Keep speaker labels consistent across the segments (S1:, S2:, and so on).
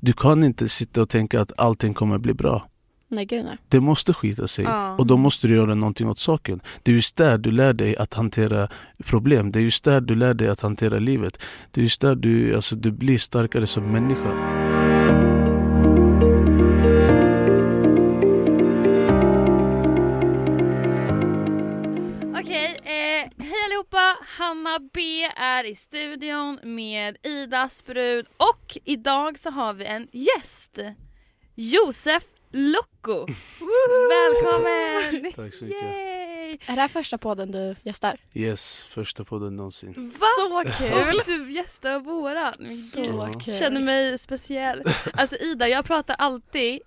S1: Du kan inte sitta och tänka att allting kommer bli bra.
S2: Nej gud nej.
S1: Det måste skita sig
S3: Ja.
S1: och då måste du göra någonting åt saken. Det är just där du lär dig att hantera problem. Det är just där du lär dig att hantera livet. Det är just där du, alltså, du blir starkare som människa.
S3: Hanna B är i studion med Idas brud och idag så har vi en gäst. Josef Locco. Välkommen!
S1: Tack så mycket.
S3: Yay!
S2: Är det här första podden du gästar?
S1: Yes, första podden någonsin.
S3: Va?
S2: Så kul!
S3: Och du gästar våran.
S2: Så kul.
S3: Känner mig speciell. Alltså Ida, jag pratar alltid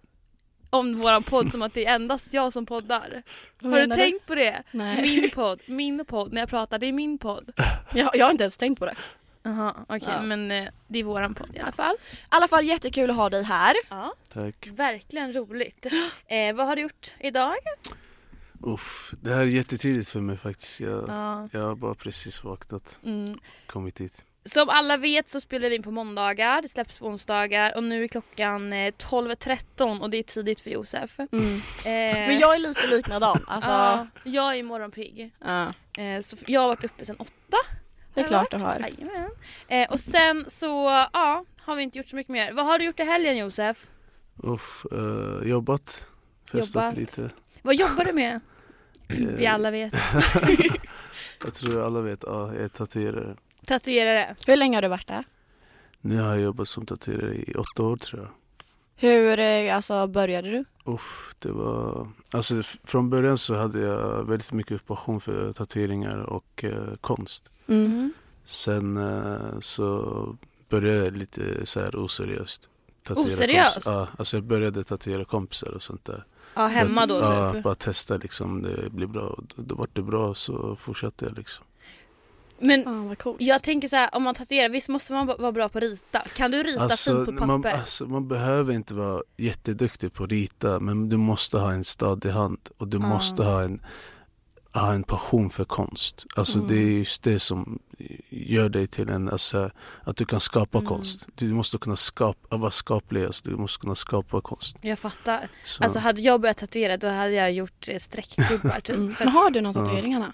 S3: om våran podd som att det är endast jag som poddar.
S2: Vad
S3: Har du
S2: menar
S3: tänkt på det?
S2: Nej.
S3: Min podd, min podd. När jag pratar, det är min podd.
S2: Jag, jag har inte ens tänkt på det.
S3: Jaha, okej
S2: Ja.
S3: men eh, det är våran podd i alla fall.
S2: I alla fall jättekul att ha dig här.
S3: Ja,
S1: Tack.
S3: verkligen roligt. Eh, vad har du gjort idag?
S1: Uff, det här är jättetidigt för mig faktiskt. Jag,
S3: Ja.
S1: jag har bara precis vaknat,
S3: Mm.
S1: kommit hit.
S3: Som alla vet så spelar vi in på måndagar, det släpps på onsdagar och nu är klockan eh, 12.13 och det är tidigt för Josef. Eh,
S2: Men jag är lite likadan. Alltså,
S3: ja, jag är morgonpigg.
S2: ja,
S3: Eh, så jag har varit uppe sedan åtta.
S2: det är klart du har.
S3: Eh, och sen så ja, har vi inte gjort så mycket mer. Vad har du gjort i helgen Josef?
S1: Uff, eh, jobbat, festat
S3: Jobbat.
S1: lite.
S3: Vad jobbar du med? Vi
S1: Eh,
S3: alla vet.
S1: Jag tror alla vet, ja, jag är tatuerare.
S3: Tatuerare.
S2: Hur länge har du varit där?
S1: Nu har jag jobbat som tatuerare i åtta år tror jag.
S2: Hur eh, alltså, började du?
S1: Uff, det var... Alltså från början så hade jag väldigt mycket passion för tatueringar och eh, konst.
S2: Mm.
S1: Sen eh, så började jag lite så här oseriöst. Tatuera
S3: Oseriöst?
S1: Ja, alltså jag började tatuera kompisar och sånt där.
S3: Ja, hemma
S1: att-
S3: då
S1: Ja,
S3: typ.
S1: bara testa liksom om det blir bra. Då vart det bra så fortsatte jag liksom.
S3: Men
S2: coolt.
S3: jag tänker så här, om man tatuerar, visst måste man vara bra på att rita? Kan du rita fint på papper?
S1: man, alltså, man behöver inte vara jätteduktig på att rita men du måste ha en stadig hand och du
S3: Ja.
S1: måste ha en, ha en passion för konst. Alltså
S2: Mm.
S1: det är just det som gör dig till en, alltså, att du kan skapa
S3: Mm.
S1: konst. Du måste kunna skapa, vara skaplig, alltså, du måste kunna skapa konst.
S3: Jag fattar.
S1: Så,
S3: Alltså hade jag börjat tatuera då hade jag gjort eh, streckgubbar typ.
S2: Mm. Men har du några
S1: Ja.
S2: tatueringarna?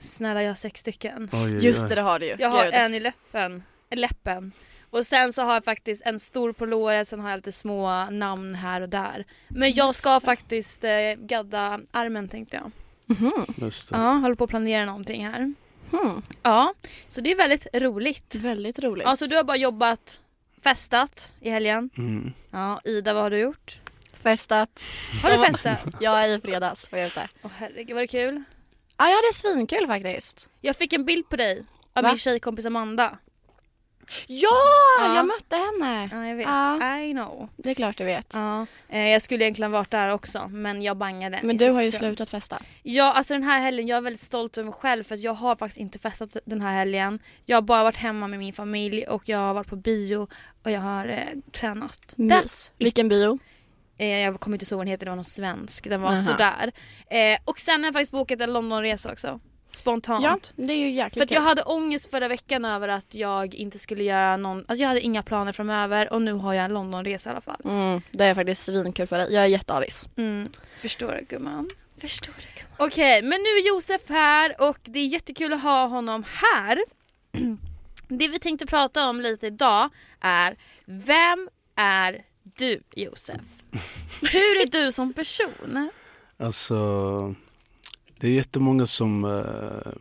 S3: Snälla jag har sex stycken.
S1: oj, oj, oj.
S2: Just det, det har du ju.
S3: Jag har
S2: Gud.
S3: en i läppen, läppen. Och sen så har jag faktiskt en stor på låret, sen har jag lite små namn här och där. Men jag ska
S2: Just
S3: faktiskt eh, gadda armen tänkte jag.
S1: Just det.
S3: Ja, håller på att planera någonting här.
S2: Hmm.
S3: Ja, så det är väldigt roligt.
S2: Väldigt roligt.
S3: Ja, så du har bara jobbat, festat i helgen.
S1: Mm.
S3: Ja, Ida vad har du gjort?
S2: Festat.
S3: Har du festat?
S2: Jag är i fredags var jag ute.
S3: Åh herregud var det kul?
S2: Ja, jag hade svinkul faktiskt.
S3: Jag fick en bild på dig av
S2: Va?
S3: min tjejkompis Amanda.
S2: Ja,
S3: Ja.
S2: jag mötte henne.
S3: Ja, jag vet.
S2: Ja.
S3: I know.
S2: Det är klart du vet.
S3: Ja, eh, jag skulle egentligen varit där också men jag bangade.
S2: Men du har ju slutat festa.
S3: Ja, alltså den här helgen, jag är väldigt stolt över mig själv för att jag har faktiskt inte festat den här helgen. Jag har bara varit hemma med min familj och jag har varit på bio och jag har eh, tränat.
S2: Mys. Vilken bio?
S3: Eh, jag kommer inte ihåg vad den heter, det var någon svensk. Den var
S2: Aha.
S3: sådär. Eh, och sen har jag faktiskt bokat en Londonresa också. Spontant.
S2: Ja, det är ju jäkligt
S3: För att jag hade ångest förra veckan över att jag inte skulle göra någon, alltså jag hade inga planer framöver och nu har jag en Londonresa i alla fall.
S2: Mm, det är faktiskt svinkul för dig. Jag är jätteavis.
S3: Mm. Förstår du gumman? Förstår du gumman? Okej, men nu är Josef här och det är jättekul att ha honom här. Det vi tänkte prata om lite idag är Vem är du Josef? Hur är du som person?
S1: Alltså, det är jättemånga som eh,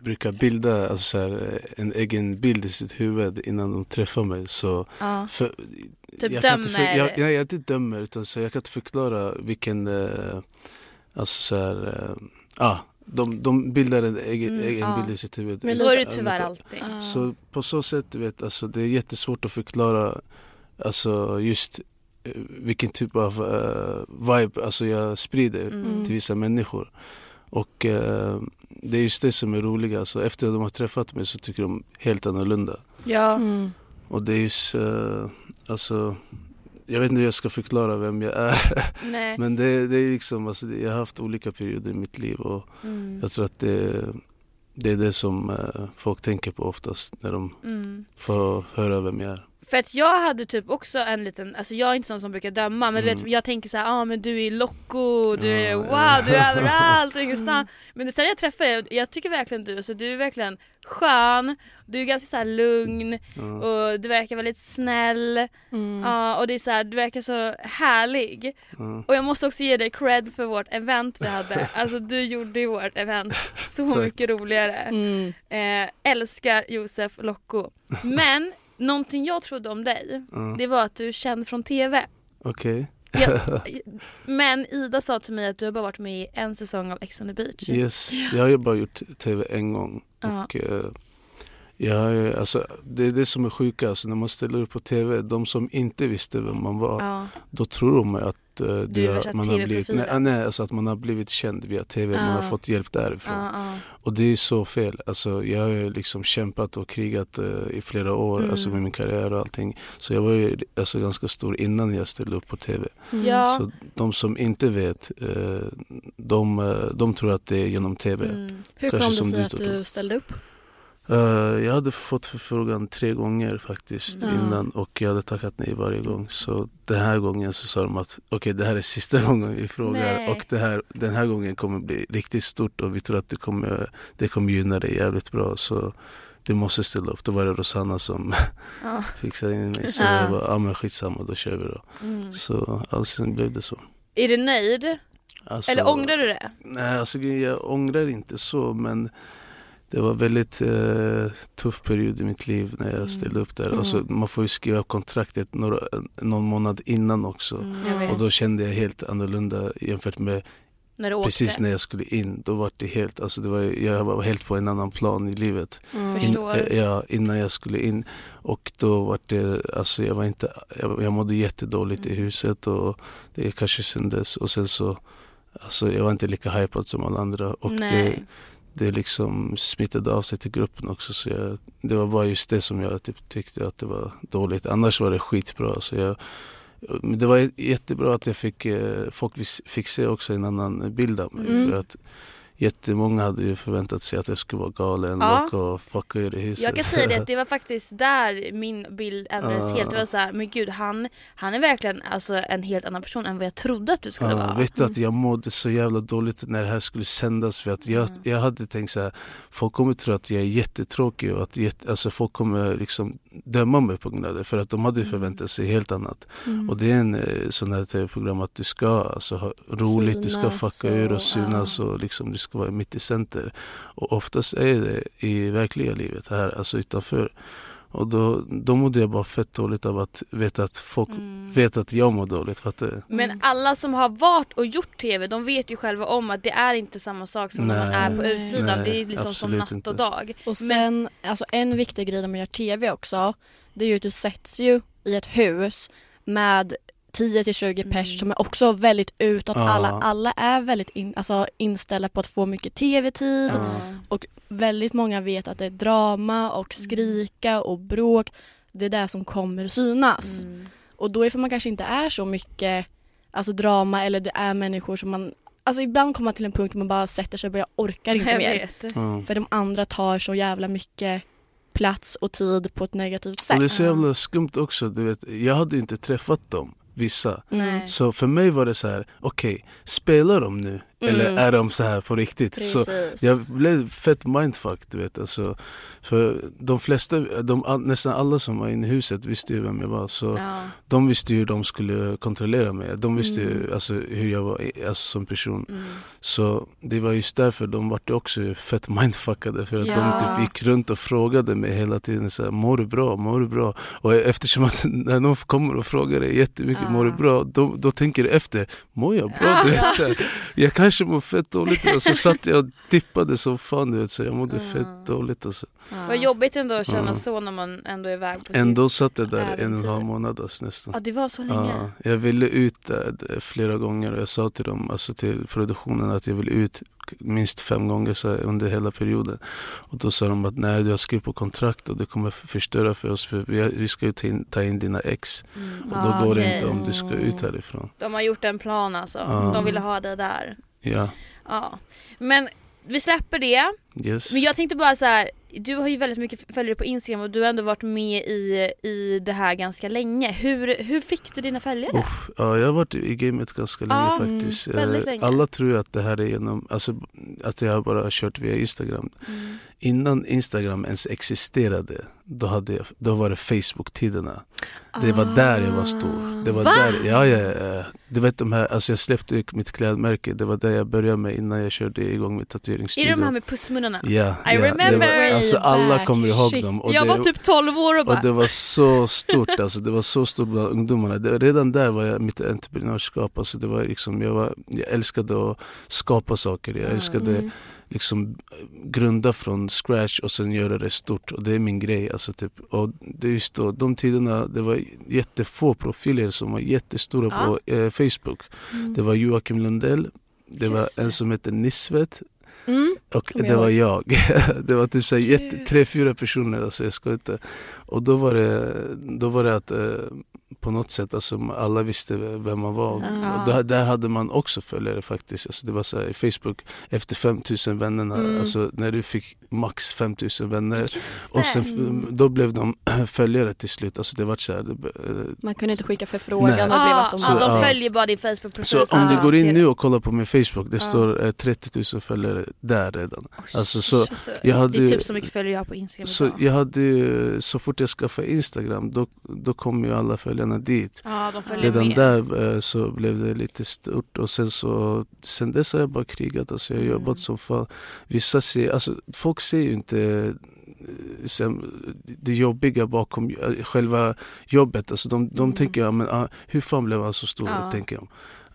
S1: brukar bilda alltså, så här, eh, en egen bild i sitt huvud innan de träffar mig. Så
S3: Ja.
S1: för,
S3: Typ
S1: jag kan inte
S3: dömer.
S1: För, jag, jag, jag inte dömer, utan så jag kan inte förklara vilken... Eh, alltså så här... Eh, ah, de, de bildar en egen,
S3: Mm,
S1: egen
S3: ja.
S1: bild i sitt huvud.
S2: Men
S3: Så är det tyvärr alltid.
S2: Ah.
S1: Så på så sätt, vet, alltså, det är jättesvårt att förklara alltså, just vilken typ av eh, vibe alltså, jag sprider
S3: Mm.
S1: till vissa människor. Och eh, det är just det som är roligt. Alltså, efter att de har träffat mig så tycker de helt annorlunda.
S3: Ja.
S2: Mm.
S1: Och det är just, eh, alltså, jag vet inte hur jag ska förklara vem jag är.
S3: Nej.
S1: Men det, det är liksom, alltså, jag har haft olika perioder i mitt liv och
S3: Mm.
S1: jag tror att det, det är det som folk tänker på oftast när de
S3: Mm.
S1: får höra vem jag är.
S3: För att jag hade typ också en liten, alltså jag är inte sån som brukar döma men du vet
S1: Mm.
S3: jag tänker så här, ah, men du är loco, du är wow, du är överallt och ingenstans. Men sen jag träffar dig, jag tycker verkligen du, alltså, du är verkligen skön, du är ganska så här lugn
S1: Ja.
S3: och du verkar väldigt snäll.
S2: Mm.
S3: Ja och det är så här, du verkar så härlig.
S1: Ja.
S3: Och jag måste också ge dig cred för vårt event vi hade. Alltså du gjorde ju vårt event så mycket roligare.
S2: Mm.
S3: Eh, älskar Josef Locko. Men någonting jag trodde om dig,
S1: Ja.
S3: det var att du är känd från TV.
S1: Okej.
S3: Jag, men Ida sa till mig att du har bara varit med i en säsong av Ex on the beach.
S1: Yes, jag har ju bara gjort tv en gång.
S3: Ja.
S1: Och, eh, jag, alltså, det är det som är sjuka, alltså, när man ställer upp på tv, de som inte visste vem man var,
S3: Ja.
S1: då tror de att eh,
S3: Du
S1: har- man, har blivit, nej, nej, alltså att man har blivit känd via tv, man har
S2: Ja.
S1: fått hjälp därifrån.
S3: Ja, ja.
S1: Och det är ju så fel. Alltså, jag har ju liksom kämpat och krigat eh, i flera år
S3: Mm.
S1: alltså, med min karriär och allting. Så jag var ju alltså, ganska stor innan jag ställde upp på tv.
S2: Mm.
S3: Ja.
S1: Så de som inte vet, eh, de, de tror att det är genom tv.
S3: Mm.
S2: Hur
S1: Kanske
S2: kom det
S1: som
S2: sig
S1: du
S2: att du ställde upp?
S1: Eh, jag hade fått förfrågan tre gånger faktiskt
S2: Ja.
S1: innan och jag hade tackat nej varje gång. Så den här gången så sa de att okej det här är sista gången vi frågar
S3: Nej.
S1: och det här, den här gången kommer bli riktigt stort och vi tror att det kommer, det kommer gynna dig jävligt bra. Så du måste ställa upp. Då var det Rosanna som
S3: Ja.
S1: fixade in mig. Så
S2: Ja.
S1: jag bara, ja men skitsamma då kör vi då.
S3: Mm.
S1: Så alltså blev det så.
S3: Är du nöjd?
S1: Alltså,
S3: Eller ångrar du det?
S1: Nej, alltså jag ångrar inte så men det var väldigt eh, tuff period i mitt liv när jag
S3: Mm.
S1: ställde upp där.
S2: Mm.
S1: Alltså, man får ju skriva kontraktet några, någon månad innan också.
S3: Mm,
S2: vet.
S1: Och då kände jag helt annorlunda jämfört med
S3: När
S1: precis när jag skulle in. Då var det helt, alltså det var, jag var helt på en annan plan i livet.
S2: Mm.
S3: Förstår.
S1: eh, ja, innan jag skulle in. Och då var det, alltså jag var inte, jag, jag mådde jättedåligt i
S3: Mm.
S1: huset och det kanske syndes. Och sen så, alltså jag var inte lika hypad som alla andra. Och
S3: Nej.
S1: det liksom smittade av sig till gruppen också. Så jag, det var bara just det som jag typ tyckte att det var dåligt. Annars var det skitbra. Så jag, det var jättebra att jag fick, eh, folk fick se också en annan bild av mig.
S2: Mm.
S1: För att jättemånga hade ju förväntat sig att jag skulle vara galen,
S3: Ja.
S1: och fucka ur i huset.
S3: Jag kan säga det det var faktiskt där min bild ändrades
S1: Ja.
S3: helt. Det var så här, men gud han, han är verkligen alltså en helt annan person än vad jag trodde att du skulle
S1: Ja,
S3: vara.
S1: vet du att jag mådde så jävla dåligt när det här skulle sändas för att jag,
S3: Mm.
S1: jag hade tänkt så här, folk kommer tro att jag är jättetråkig och att alltså folk kommer liksom döma mig på grund av det för att de hade ju
S3: Mm.
S1: förväntat sig helt annat.
S2: Mm.
S1: Och det är en eh, sån här tv-program att du ska alltså, ha roligt, du ska
S2: Synas
S1: fucka ur
S2: och-
S1: och synas och liksom, du ska vara mitt i center. Och oftast är det i verkliga livet här, alltså utanför. Och då, då mådde jag bara fett dåligt av att veta att folk
S3: Mm.
S1: vet att jag mår dåligt. Fattar du?
S3: Men
S2: Mm.
S3: alla som har varit och gjort TV de vet ju själva om att det är inte samma sak som när man är på utsidan.
S1: Nej,
S3: det är liksom som natt
S1: inte.
S3: och dag.
S2: Och sen, alltså en viktig grej när man gör TV också, det är ju att du sätts ju i ett hus med 10-20
S3: Mm.
S2: pers som är också väldigt utåt.
S1: Ja.
S2: Alla, alla är väldigt in, alltså inställda på att få mycket TV-tid.
S1: Ja.
S2: Väldigt många vet att det är drama och
S3: Mm.
S2: skrika och bråk. Det är det som kommer synas.
S3: Mm.
S2: Och då ifall man kanske inte är så mycket alltså drama eller det är människor som man Alltså ibland kommer man till en punkt där man bara sätter sig och bara jag orkar inte
S3: Jag
S2: mer.
S3: vet.
S1: Ja.
S2: För de andra tar så jävla mycket plats och tid på ett negativt sätt.
S1: Och det är så jävla skumt också. Du vet, jag hade inte träffat dem, vissa.
S2: Mm.
S1: Så för mig var det så här, okej, spelar de nu? Eller
S2: Mm.
S1: är de så här på riktigt? Så
S2: Precis.
S1: jag blev fett mindfuck, du vet. Alltså, för de flesta, de, nästan alla som var inne i huset visste ju vem jag var. Så
S3: Ja.
S1: de visste ju hur de skulle kontrollera mig. De visste ju
S2: Mm.
S1: alltså, hur jag var alltså, som person.
S3: Mm.
S1: Så det var just därför de vart ju också fett mindfuckade för att
S3: Ja.
S1: de typ gick runt och frågade mig hela tiden så här, mår du bra, mår du bra? Och eftersom att när någon kommer och frågar dig jättemycket,
S3: Ja.
S1: mår du bra? Då, då tänker du efter, mår jag bra? Du vet, så här, jag kanske mår fett dåligt och så satt jag och dippade som fan du vet, så jag mådde
S3: Ja.
S1: fett dåligt alltså.
S3: Vad jobbigt ändå att känna
S1: Ja.
S3: så när man ändå är iväg på.
S1: Ändå satt jag där en och en
S3: äventyr.
S1: halv månad alltså, nästan.
S3: Ja det var så länge.
S1: Ja, jag ville ut där flera gånger och jag sa till dem, alltså till produktionen att jag vill ut minst fem gånger så här, under hela perioden. Och då sa de att nej du har skrivit på kontrakt och det kommer förstöra för oss för vi, vi ska ju ta in, ta in dina ex.
S3: Mm.
S1: Och då
S3: Ja,
S1: går det
S3: okej.
S1: inte om du ska ut härifrån.
S3: De har gjort en plan alltså.
S1: Ja.
S3: De ville ha dig där.
S1: Ja,
S3: Ja. Men vi släpper det.
S1: Yes.
S3: Men jag tänkte bara så här, du har ju väldigt mycket följare på Instagram och du har ändå varit med i, i det här ganska länge. Hur, hur fick du dina följare?
S1: Uff, ja, jag har varit i gamet ganska länge
S3: Ja,
S1: faktiskt. Eh,
S3: länge.
S1: Alla tror att det här är genom, alltså, att jag bara har kört via Instagram.
S3: Mm.
S1: Innan Instagram ens existerade, då, hade jag, då var det Facebook-tiderna. Det var där jag var stor. Det var
S3: Va?
S1: där, ja, ja, ja. Du vet de här, alltså jag släppte mitt klädmärke, det var där jag började med innan jag körde igång med
S3: Är det de här med pussmunnarna?
S1: Ja,
S3: I
S1: ja, det
S3: remember.
S1: var, alltså alla kommer ihåg
S2: Shit.
S1: dem. Och
S3: jag
S1: det,
S3: var typ 12 år och bara...
S1: och det var så stort, alltså, det var så stort bland ungdomarna. Det, redan där var jag mitt entreprenörskap. Alltså, det var liksom, jag, var, jag älskade att skapa saker, jag älskade
S2: Mm.
S1: liksom grunda från scratch och sen göra det stort. Och det är min grej. Alltså, typ. Och det är just då, de tiderna, det var jättefå profiler som var jättestora på eh, Facebook.
S2: Mm.
S1: Det var Joakim Lundell, det var en som hette Nisvet
S2: Mm.
S1: och det
S2: jag
S1: var jag. det var typ så jätte, tre, fyra personer, alltså jag ska inte. Och då var det, då var det att eh, på något sätt, alltså, alla visste vem man var.
S2: Ah.
S1: Och där, där hade man också följare faktiskt. Alltså, det var så här, i Facebook, efter 5000 vännerna,
S2: Mm.
S1: alltså när du fick max 5000 vänner. Och sen, då blev de följare till slut. Alltså det var så här, det, eh,
S2: Man kunde inte skicka förfrågan och blev
S3: Ah, ah, de
S1: ja.
S3: följer bara din Facebook-profil.
S1: så om du
S3: ah,
S1: går in nu och kollar på min Facebook, det
S3: Ja.
S1: står eh, 30 000 följare där redan.
S3: Oj,
S1: alltså, så
S3: alltså,
S1: jag hade
S3: det är typ så mycket följare jag har på Instagram
S1: Så
S3: idag.
S1: jag hade så fort jag skaffade Instagram då, då kom ju alla följarna dit.
S3: Ja,
S1: Redan
S3: med.
S1: där eh, så blev det lite stort och sen så sen dess har jag bara krigat. Alltså jag har
S3: Mm.
S1: jobbat som fan. Vissa ser, alltså folk ser ju inte eh, sen, det jobbiga bakom eh, själva jobbet. Alltså de, de
S3: Mm.
S1: tänker, ja, men, ah, hur fan blev han så stor?
S3: Ja.
S1: Tänker jag.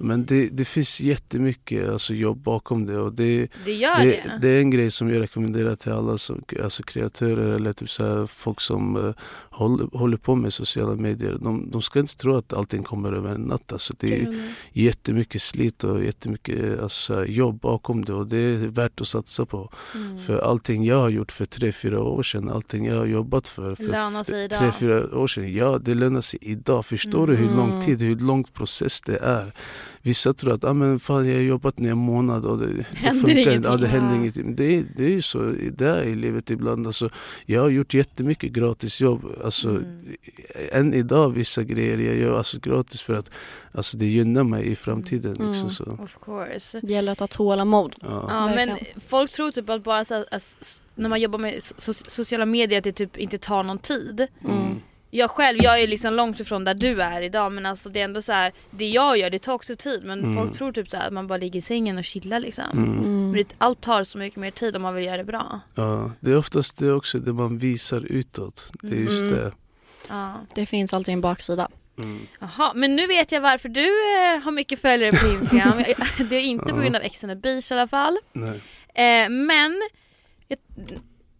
S1: Men det, det finns jättemycket alltså, jobb bakom det. Och det
S3: Det gör
S1: det,
S3: det.
S1: är en grej som jag rekommenderar till alla som, alltså kreatörer eller typ så här, folk som uh, håller, håller på med sociala medier. De, de ska inte tro att allting kommer över en natt. Alltså, det är
S2: nej.
S1: jättemycket slit och jättemycket alltså, jobb bakom det och det är värt att satsa på.
S3: Mm.
S1: För allting jag har gjort för tre fyra år sedan, allting jag har jobbat för för tre fyra år sedan. Ja, det lönar sig idag. Förstår du hur lång
S2: Mm.
S1: tid, hur lång process det är? Vissa tror att ah, men fan, jag har jobbat nu en månad och det, det
S3: Händer
S1: funkar inte. Ja, det händer ingenting. Det är, det är ju så det är i livet ibland. Alltså, jag har gjort jättemycket gratis jobb. Alltså,
S3: Mm.
S1: Än idag vissa grejer jag gör alltså, gratis för att alltså, det gynnar mig i framtiden.
S2: Mm.
S1: Liksom, så.
S3: Of course.
S2: Det gäller att ha tålamod.
S1: Ja.
S3: Ja, men folk tror typ att bara så, att, s- när man jobbar med so- sociala medier att det typ inte tar någon tid.
S2: Mm.
S3: Jag själv, jag är liksom långt ifrån där du är idag men alltså det är ändå så här, det jag gör det tar också tid men
S1: Mm.
S3: folk tror typ så här att man bara ligger i sängen och chillar liksom.
S1: Mm.
S2: Mm.
S3: Men det, allt tar så mycket mer tid om man vill göra det bra.
S1: Ja, det är oftast det också det man visar utåt. Det är just
S2: Mm.
S1: det.
S3: Ja.
S2: Det finns alltid en baksida.
S1: Mm.
S3: Jaha, men nu vet jag varför du eh, har mycket följare på Instagram. det är inte på grund av Ex on the beach i alla fall.
S1: Nej.
S3: Eh, men jag,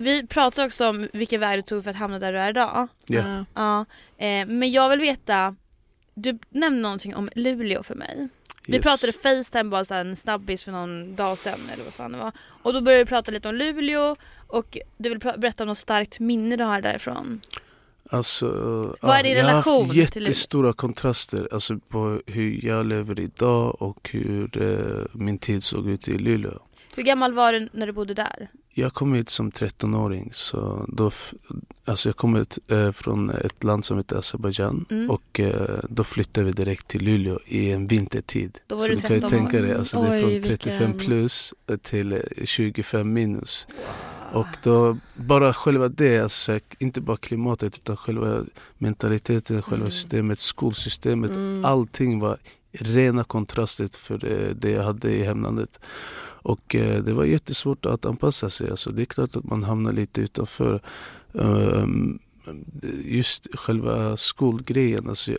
S3: vi pratade också om vilka väg du tog för att hamna där du är idag.
S1: Ja.
S2: Eh,
S3: Ja, eh, men jag vill veta, du nämnde någonting om Luleå för mig. Vi
S1: Yes.
S3: pratade Facetime bara så här en snabbis för någon dag sedan eller vad fan det var. Och då började vi prata lite om Luleå och du vill berätta om något starkt minne du har därifrån.
S1: Alltså,
S3: Vad är din
S1: jag har
S3: relation
S1: haft
S3: till
S1: jättestora kontraster alltså på hur jag lever idag och hur eh, min tid såg ut i Luleå.
S3: Hur gammal var du när du bodde där?
S1: Jag kom hit som 13-åring. Så då, alltså jag kom hit, eh, från ett land som heter Azerbajdzjan
S3: Mm.
S1: och eh, då flyttade vi direkt till Luleå i en vintertid.
S3: Då var
S1: så
S3: du
S1: du kan ju
S3: 13
S1: tänka dig, alltså det är från 35
S2: vilken-
S1: plus till eh, 25 minus. Och då, bara själva det, alltså, inte bara klimatet utan själva mentaliteten, själva
S3: Mm.
S1: systemet, skolsystemet,
S2: Mm.
S1: allting var rena kontraster för det, det jag hade i hemlandet. Och eh, det var jättesvårt att anpassa sig. Alltså, det är klart att man hamnar lite utanför. Ehm, just själva skolgrejen. Alltså,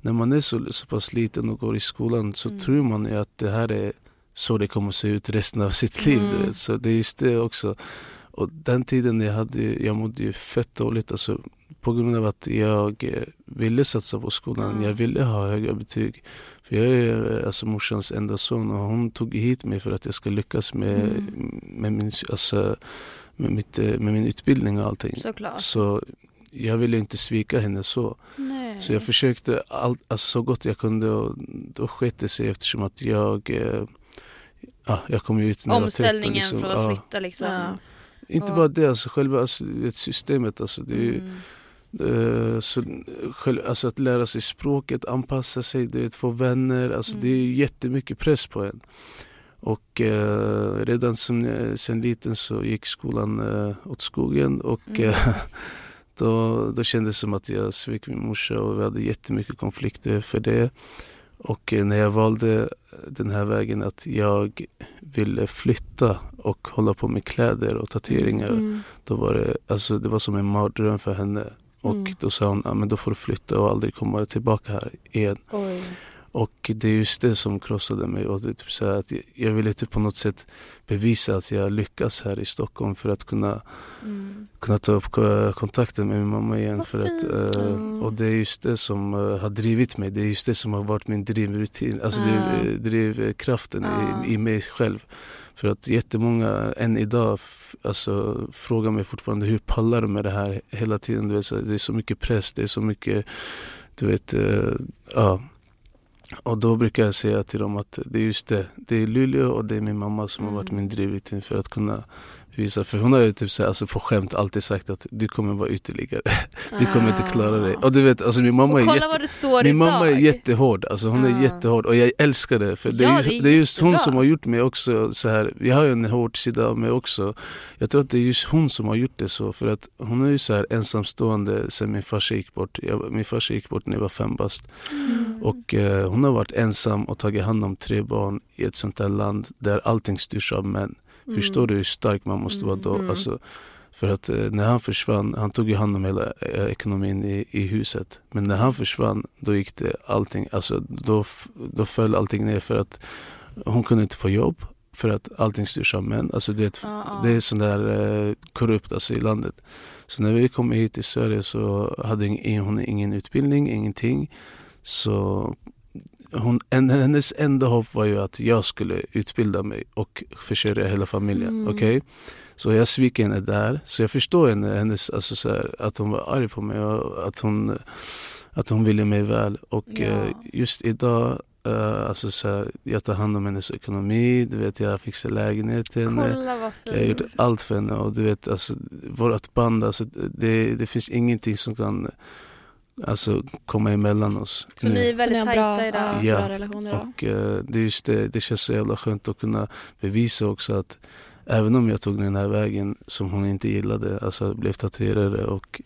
S1: när man är så, så pass liten och går i skolan så
S3: Mm.
S1: tror man ju att det här är så det kommer se ut resten av sitt liv.
S2: Mm.
S1: Så det är just det också. Och den tiden jag hade, jag mådde ju fett dåligt. Alltså, på grund av att jag eh, ville satsa på skolan.
S3: Mm.
S1: Jag ville ha höga betyg. För jag är alltså morsans enda son och hon tog hit mig för att jag ska lyckas med,
S2: Mm.
S1: med, min, alltså, med, mitt, eh, med min utbildning och allting.
S3: Såklart.
S1: Så jag ville inte svika henne så.
S3: Nej.
S1: Så jag försökte allt, alltså, så gott jag kunde och då sket det sig eftersom att jag, eh, ja, jag kom ju ut när jag var 13.
S3: Omställningen
S1: Liksom.
S3: från att
S1: Ja.
S3: flytta liksom.
S2: Ja.
S1: Inte
S3: Ja.
S1: bara det, alltså själva alltså, systemet. Alltså, det är, ju-
S3: Mm.
S1: eh, så, själv, alltså att lära sig språket, anpassa sig, du vet, få vänner. Alltså,
S3: Mm.
S1: Det är ju jättemycket press på en. Och eh, redan som, jag- sen liten så gick skolan eh, åt skogen och
S3: Mm.
S1: eh, då, då kändes det som att jag svek min morsa och vi hade jättemycket konflikter för det. Och eh, när jag valde den här vägen att jag ville flytta och hålla på med kläder och tatueringar
S2: Mm.
S1: då var det, alltså, det var som en mardröm för henne. Och
S2: Mm.
S1: då sa hon, ja, men då får du flytta och aldrig komma tillbaka här igen.
S2: Oj.
S1: Och det är just det som krossade mig. Och det typ så att jag, jag ville typ på något sätt bevisa att jag lyckas här i Stockholm för att kunna,
S3: Mm.
S1: kunna ta upp ko- kontakten med min mamma igen.
S3: Vad
S1: för att,
S3: fint.
S1: eh,
S2: Mm.
S1: och det är just det som eh, har drivit mig. Det är just det som har varit min drivrutin. Alltså
S2: Ah.
S1: det, är, drivkraften i, i mig själv. För att jättemånga än idag alltså, frågar mig fortfarande hur pallar du med det här hela tiden. Du vet, så det är så mycket press, det är så mycket, du vet, eh, ja. Och då brukar jag säga till dem att det är just det. Det är Luleå och det är min mamma som har varit
S3: Mm.
S1: min drivrutin för att kunna visa. För hon har ju typ så här, alltså på skämt alltid sagt att du kommer vara ytterligare. Du kommer inte klara dig. Och du vet, alltså min mamma
S3: Och
S1: är jätte... Min mamma är jättehård, alltså hon
S3: Ah.
S1: är jättehård och jag älskar det för det är,
S3: Ja,
S1: just,
S3: det är
S1: just hon som har gjort mig också så här. Jag har ju en hård sida av mig också. Jag tror att det är just hon som har gjort det så för att hon är ju så här ensamstående sen min farsa gick bort. Jag, min farsa gick bort när jag var fem bast
S2: Mm.
S1: och eh, hon har varit ensam och tagit hand om tre barn i ett sånt här land där allting styrs av män.
S2: Mm.
S1: Förstår du hur stark man måste vara då?
S2: Mm.
S1: Alltså, för att eh, när han försvann, han tog ju hand om hela eh, ekonomin i, i huset. Men när han försvann, då gick det allting, alltså då, då föll allting ner för att hon kunde inte få jobb. För att allting styrs av män. Alltså det,
S3: ja.
S1: det är sån där eh, korrupt alltså, i landet. Så när vi kom hit till Sverige så hade hon ingen utbildning, ingenting. Så hon, en, hennes enda hopp var ju att jag skulle utbilda mig och försörja hela familjen.
S2: Mm.
S1: Okej? Så jag svek henne där. Så jag förstår henne, hennes, alltså så här, att hon var arg på mig och att hon, att hon ville mig väl. Och
S3: Ja.
S1: eh, just idag, eh, alltså så här, jag tar hand om hennes ekonomi, du vet, jag fixar lägenhet till henne. Jag har gjort allt för henne och du vet, alltså, vårt band, alltså, det, det finns ingenting som kan alltså, komma emellan oss.
S3: Så
S1: nu.
S3: ni är
S2: ni
S3: väldigt tajta idag?
S2: ja, bra?
S1: Och eh, det är just det, det känns så jävla skönt att kunna bevisa också att även om jag tog den här vägen som hon inte gillade, alltså blev tatuerare och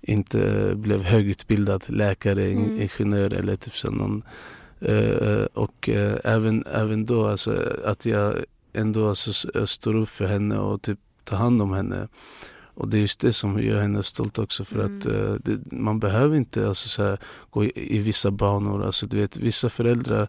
S1: inte blev högutbildad läkare,
S2: Mm.
S1: ingenjör eller typ så någon eh, och eh, även, även då alltså att jag ändå alltså, står upp för henne och typ tar hand om henne. Och det är just det som gör henne stolt också för att
S3: Mm.
S1: eh, det, man behöver inte alltså, så här, gå i, i vissa banor. Alltså, du vet, vissa föräldrar,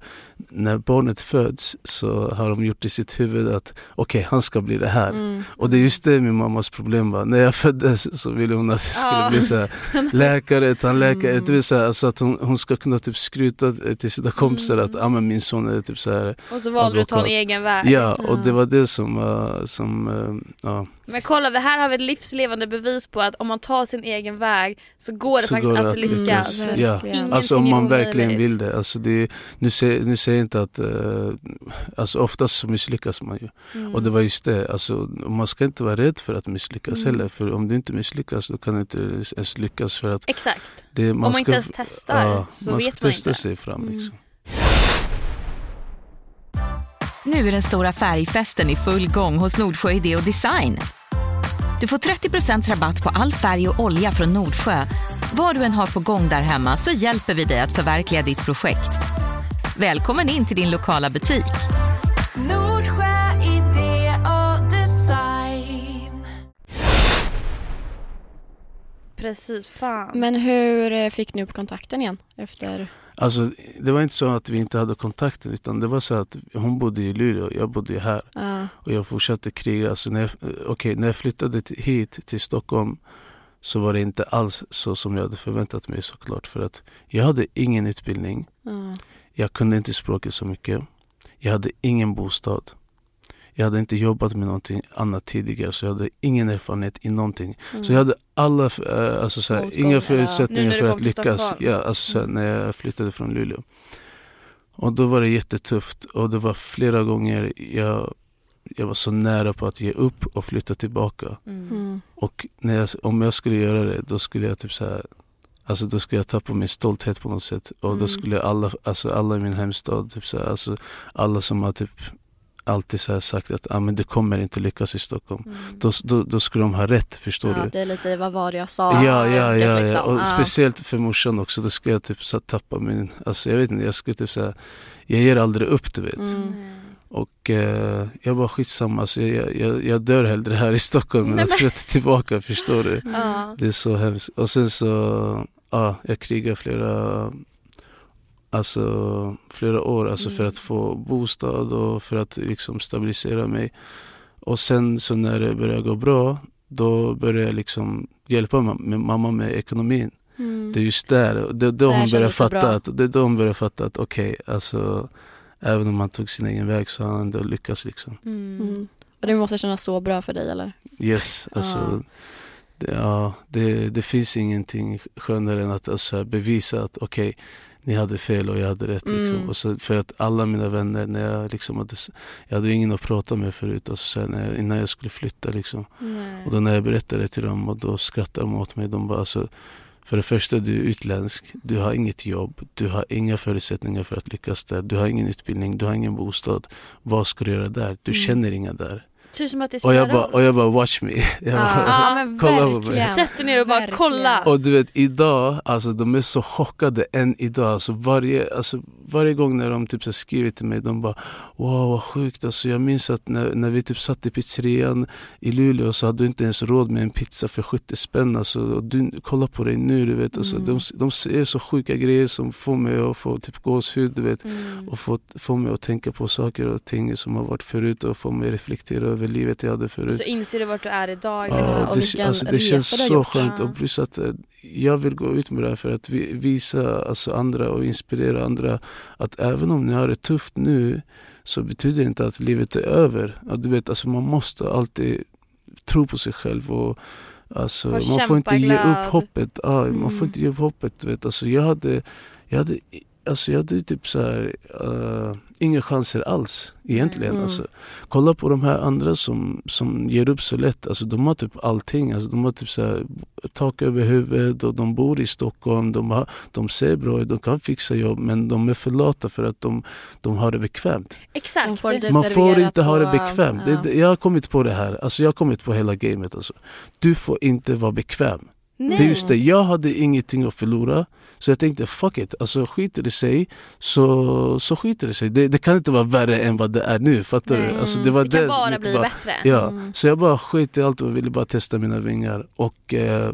S1: när barnet föds så har de gjort i sitt huvud att okej, han ska bli det här.
S2: Mm.
S1: Och det är just det min mammas problem var. När jag föddes så ville hon att jag skulle
S3: Ja.
S1: bli så här, läkare, tandläkare.
S2: Mm.
S1: Du vet, så här, alltså att hon, hon ska kunna typ skryta till sina kompisar
S3: Mm.
S1: att ah, men min son är typ så här.
S3: Och så valde du att ta en egen väg.
S1: Ja, och
S2: Ja.
S1: det var det som, var som eh, ja.
S3: Men kolla, det här har vi ett livslevande bevis på att om man tar sin egen väg så går det
S1: Så
S3: faktiskt
S1: går det
S3: alltid
S1: att
S3: lyckas.
S2: lyckas.
S1: Ja.
S3: Ingenting
S1: Alltså om man verkligen vill det. Alltså det nu, säger, nu säger jag inte att, eh, alltså oftast så misslyckas man ju.
S3: Mm.
S1: Och det var just det, alltså, man ska inte vara rädd för att misslyckas
S2: Mm.
S1: heller. För om du inte misslyckas då kan du inte ens lyckas. För att
S3: Exakt.
S1: det, man
S3: Om man
S1: ska,
S3: inte ens testar så
S1: man
S3: vet
S1: ska
S3: man
S1: testa
S3: inte.
S1: sig fram.
S2: Mm.
S4: Nu är den stora färgfesten i full gång hos Nordsjö Idé och Design. Du får 30% rabatt på all färg och olja från Nordsjö. Vad du än har på gång där hemma så hjälper vi dig att förverkliga ditt projekt. Välkommen in till din lokala butik.
S5: Nordsjö idé och design.
S3: Precis, fan.
S2: Men hur eh, fick ni upp kontakten igen efter?
S1: Alltså, det var inte så att vi inte hade kontakten utan det var så att hon bodde i Luleå och jag bodde här.
S2: Ja.
S1: Och jag fortsatte kriga. Alltså när, jag, okej, när jag flyttade hit till Stockholm så var det inte alls så som jag hade förväntat mig såklart. För att jag hade ingen utbildning.
S2: ja.
S1: Jag kunde inte språket så mycket. Jag hade ingen bostad. Jag hade inte jobbat med någonting annat tidigare så jag hade ingen erfarenhet i någonting.
S2: Mm.
S1: Så jag hade alla, äh, alltså såhär, inga förutsättningar för att lyckas. Ja, alltså såhär,
S2: Mm.
S1: när jag flyttade från Luleå. Och då var det jättetufft och det var flera gånger jag, jag var så nära på att ge upp och flytta tillbaka.
S3: Mm.
S2: Mm.
S1: Och när jag, om jag skulle göra det, då skulle jag typ så här, Alltså då skulle jag tappa min stolthet på något sätt. Och
S3: Mm.
S1: då skulle alla, alltså alla i min hemstad, typ så här, alltså alla som har typ alltid så sagt att ah, men det kommer inte lyckas i Stockholm.
S3: Mm.
S1: Då, då, då skulle de ha rätt, förstår
S2: Ja,
S1: du?
S2: det är lite vad var det jag sa?
S1: Ja, ja, ja, ja.
S2: liksom.
S1: Och
S2: Ja.
S1: speciellt för morsan också, då skulle jag typ så tappa min, alltså jag vet inte, jag skulle typ säga jag ger aldrig upp du vet.
S2: Mm.
S1: Och eh, jag bara skitsamma, alltså, jag, jag, jag dör hellre här i Stockholm än att flytta tillbaka, förstår du?
S3: Ja.
S1: Det är så hemskt. Och sen så, ja, jag krigar flera, alltså flera år alltså för
S3: Mm.
S1: att få bostad och för att liksom stabilisera mig. Och sen så när det började gå bra, då började jag liksom hjälpa mamma med ekonomin.
S2: Mm.
S1: Det är just där, det då
S2: Där
S1: hon
S2: det
S1: fatta att, det är då hon börjar fatta att okej, alltså även om han tog sin egen väg så har han ändå lyckats liksom.
S3: Mm.
S2: Mm. Och det måste kännas så bra för dig eller?
S1: Yes, alltså
S2: Ja.
S1: det, ja, det, det finns ingenting skönare än att alltså, bevisa att okej, ni hade fel och jag hade rätt. Liksom.
S2: Mm.
S1: Och så, för att alla mina vänner, när jag, liksom hade, jag hade ingen att prata med förut, alltså, så när jag, innan jag skulle flytta. Liksom.
S3: Nej.
S1: Och då när jag berättade till dem och då skrattade de åt mig. De bara alltså, för det första, du är utländsk, du har inget jobb, du har inga förutsättningar för att lyckas där, du har ingen utbildning, du har ingen bostad. Vad ska du göra där? Du
S2: Mm.
S1: känner inga där.
S3: Typ som att det
S1: Och
S3: spelar
S1: jag bara,
S3: roll.
S1: och jag bara watch me. Jag bara,
S3: Ja, men
S1: Kolla på mig.
S3: Sätt dig ner och bara
S2: Verkligen.
S3: kolla.
S1: Och du vet idag, alltså de är så chockade än idag. Alltså varje, alltså varje gång när de typ så skriver till mig, de bara wow vad sjukt. Alltså jag minns att när, när vi typ satt i pizzerian i Luleå så hade du inte ens råd med en pizza för 70 spänn. Alltså, och du, kolla på dig nu, du vet. Alltså,
S2: Mm.
S1: de, de säger så sjuka grejer som får mig att få typ gåshud, du vet.
S3: Mm.
S1: Och få, få mig att tänka på saker och ting som har varit förut och få mig att reflektera över livet jag hade förut.
S3: Så inser du vart du är idag.
S1: Ja,
S3: liksom.
S2: och
S1: det,
S2: vilken
S1: alltså, det känns så skönt och plus att eh, jag vill gå ut med det här för att vi, visa alltså, andra och inspirera andra att även om ni har det tufft nu så betyder det inte att livet är över. Ja, du vet, alltså, man måste alltid tro på sig själv och alltså, man får inte ge upp hoppet. Ja, Man får
S2: Mm.
S1: inte ge upp hoppet. Du vet. Alltså, jag hade, jag hade Alltså jag hade typ så här, eh, inga chanser alls egentligen.
S2: Mm.
S1: Alltså, kolla på de här andra som, som ger upp så lätt. Alltså, de har typ allting. Alltså, de har typ så här, tak över huvudet och de bor i Stockholm. De, har, de ser bra ut, de kan fixa jobb men de är för lata för att de, de har det bekvämt.
S3: Exakt.
S2: De får
S1: Man får inte ha det
S2: på-
S1: bekvämt.
S2: ja.
S1: Det, det, jag har kommit på det här. Alltså, jag har kommit på hela gamet. Alltså. Du får inte vara bekväm.
S3: Nej.
S1: Just det, jag hade ingenting att förlora. Så jag tänkte fuck it, alltså skiter det sig så, så skiter det sig. Det, det kan inte vara värre än vad det är nu, fattar du? Alltså, det var
S3: det kan
S1: det
S3: bara bli
S1: var-
S3: bättre.
S1: Ja,
S2: Mm.
S1: så jag bara skit i allt och ville bara testa mina vingar. Och eh,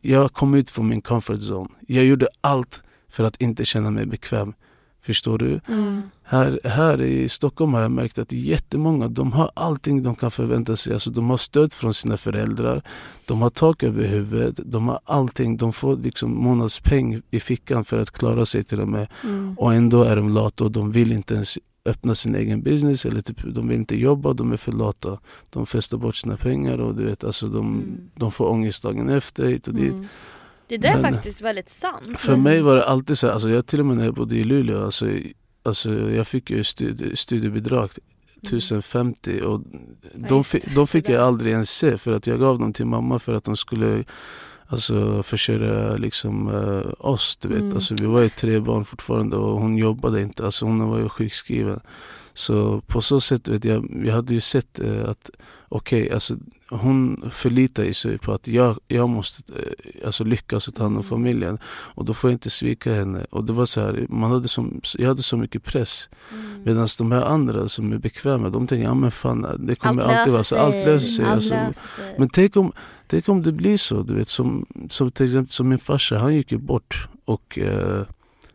S1: jag kom ut från min comfort zone. Jag gjorde allt för att inte känna mig bekväm. Förstår du?
S2: Mm.
S1: Här, här i Stockholm har jag märkt att jättemånga de har allting de kan förvänta sig. Alltså, de har stöd från sina föräldrar, de har tak över huvudet, de har allting. De får liksom månadspeng i fickan för att klara sig till och med.
S2: Mm.
S1: Och ändå är de lata och de vill inte ens öppna sin egen business eller typ, de vill inte jobba, de är för lata. De festar bort sina pengar och du vet, alltså, de,
S3: Mm.
S1: de får ångest dagen efter hit och dit.
S2: Mm.
S3: Det där är
S1: Men-
S3: faktiskt väldigt sant.
S1: För mig var det alltid så här, alltså jag till och med när jag bodde i Luleå, alltså, alltså jag fick ju studie, studiebidrag 1050 och de, de fick jag aldrig ens se för att jag gav dem till mamma för att de skulle Alltså försörja liksom eh, oss du vet.
S2: Mm.
S1: Alltså, vi var ju tre barn fortfarande och hon jobbade inte. Alltså, hon var ju sjukskriven. Så på så sätt vet jag, jag hade ju sett eh, att okej, alltså hon förlitar sig på att jag, jag måste eh, alltså, lyckas och ta hand om
S3: Mm.
S1: familjen. Och då får jag inte svika henne. Och det var så här, man hade som, jag hade så mycket press.
S3: Mm.
S1: Medan de här andra som är bekväma, de tänker ja men fan det kommer
S3: Allt
S1: alltid vara så. Allt löser sig.
S3: Allt
S1: Alltså,
S3: löser sig.
S1: men tänk om, tänk om det blir så, du vet, som, som till exempel som min farsa, han gick ju bort och eh,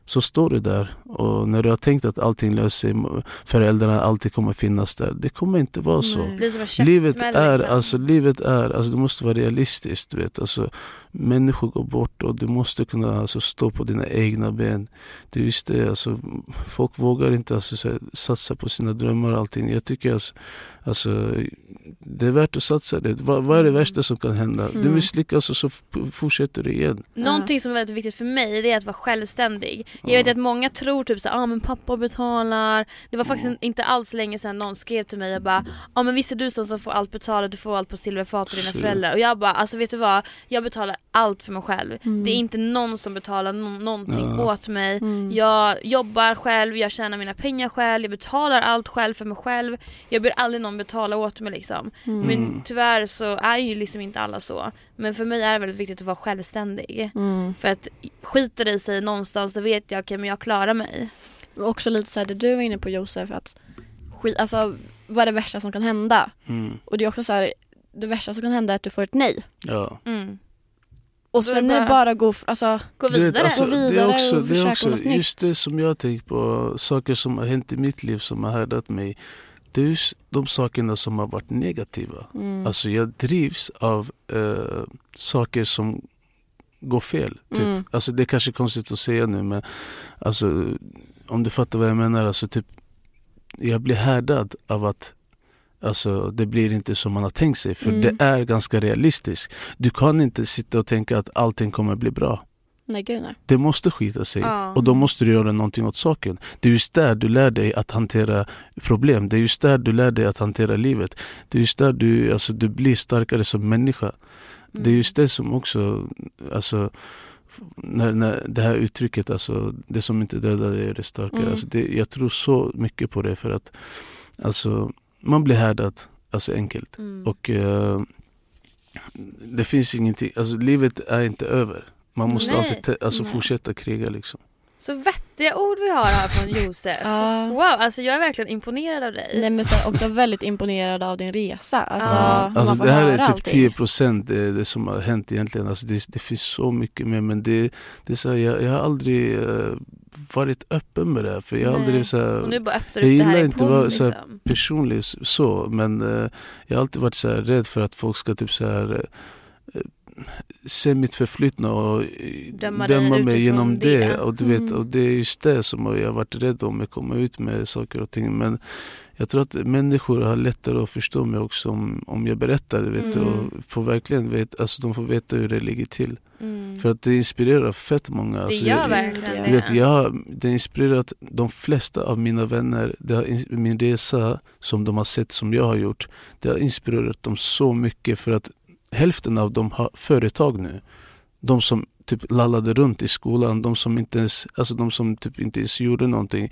S1: så står du där och när du har tänkt att allting löser sig, föräldrarna alltid kommer finnas där. Det kommer inte vara så.
S3: Det
S1: Livet är,
S3: liksom.
S1: alltså, livet är, alltså, du måste vara realistisk. Du vet. Alltså, människor går bort och du måste kunna alltså, stå på dina egna ben. Det är just det, alltså, folk vågar inte alltså, satsa på sina drömmar och allting. Jag tycker alltså, alltså, det är värt att satsa. Det. Vad, vad är det värsta som kan hända? Du
S2: Mm.
S1: misslyckas och så fortsätter du igen.
S3: Någonting som är väldigt viktigt för mig det är att vara självständig. Jag vet att många tror typ så ja ah, men pappa betalar. Det var faktiskt inte alls länge sedan någon skrev till mig och bara ah, men visst är du som som får allt betalat, du får allt på silverfat av dina föräldrar. Och jag bara alltså vet du vad, jag betalar allt för mig själv.
S2: Mm.
S3: Det är inte någon som betalar no- någonting
S1: Ja.
S3: åt mig.
S2: Mm.
S3: Jag jobbar själv, jag tjänar mina pengar själv, jag betalar allt själv för mig själv. Jag ber aldrig någon betala åt mig liksom.
S2: Mm.
S3: Men
S1: Mm.
S3: tyvärr så är ju liksom inte alla så. Men för mig är det väldigt viktigt att vara självständig.
S2: Mm.
S3: För att skiter det sig någonstans så vet jag okej men jag klarar mig.
S2: Och också lite så här det du var inne på Josef att skit, alltså vad är det värsta som kan hända?
S1: Mm.
S2: Och det är också så här det värsta som kan hända är att du får ett nej.
S1: Ja.
S3: Mm.
S2: Och sen
S3: det
S2: är det
S3: bara-
S2: bara gå, alltså
S3: Gå
S1: Du vet,
S3: vidare.
S1: alltså,
S2: Gå
S1: det
S2: vidare
S1: är också,
S2: och
S1: det
S2: försöka
S1: är också
S2: något
S1: just
S2: nytt.
S1: det som jag tänkt på, saker som har hänt i mitt liv som har härdat mig. Det är just de sakerna som har varit negativa.
S2: mm.
S1: Alltså jag drivs av eh, saker som går fel. Typ.
S2: Mm.
S1: Alltså det är kanske konstigt att säga nu men alltså, om du fattar vad jag menar. Alltså, typ, jag blir härdad av att Alltså det blir inte som man har tänkt sig för
S2: Mm.
S1: det är ganska realistiskt. Du kan inte sitta och tänka att allting kommer bli bra.
S2: Nej gud nej.
S1: Det måste skita sig
S3: Ja.
S1: och då måste du göra någonting åt saken. Det är just där du lär dig att hantera problem. Det är just där du lär dig att hantera livet. Det är just där du, alltså, du blir starkare som människa. Det är just det som också, alltså, när, när det här uttrycket, alltså, det som inte dödar dig är det starkare.
S2: Mm.
S1: Alltså, det, jag tror så mycket på det för att alltså, man blir härdad alltså, enkelt.
S3: Mm.
S1: Och eh, det finns ingenting, alltså livet är inte över. Man måste
S3: Nej.
S1: alltid alltså,
S2: Nej.
S1: fortsätta kriga liksom.
S3: Så vettiga ord vi har här från Josef.
S2: Ja.
S3: Wow, alltså jag är verkligen imponerad av dig.
S2: Nej men sen också väldigt imponerad av din resa. Alltså,
S3: Ja.
S2: om
S1: Alltså det här är typ
S2: allting.
S1: 10 procent det, det som har hänt egentligen. Alltså det, det finns så mycket mer men det, det är så här, jag, jag har aldrig eh, varit öppen med det här, för jag har
S3: Nej.
S1: aldrig så här,
S3: Och nu bara öppnar
S1: Jag gillar inte
S3: podd
S1: vara
S3: liksom.
S1: personlig så men eh, jag har alltid varit så här rädd för att folk ska typ så här eh, se mitt förflutna och
S3: Döma
S1: döma, mig genom det.
S3: det.
S1: Och, du vet,
S2: Mm.
S1: och det är just det som jag har varit rädd om att komma ut med saker och ting. Men jag tror att människor har lättare att förstå mig också om, om jag berättar. Vet,
S2: Mm.
S1: och får verkligen vet, alltså de får veta hur det ligger till.
S3: Mm.
S1: För att det inspirerar fett många.
S3: det
S1: Alltså,
S3: gör
S1: jag,
S3: verkligen
S2: Du
S1: vet, jag, det har inspirerat de flesta av mina vänner. Det har, min resa som de har sett som jag har gjort. Det har inspirerat dem så mycket för att hälften av dem har företag nu. De som typ lallade runt i skolan, de som inte ens, alltså de som typ inte ens gjorde någonting.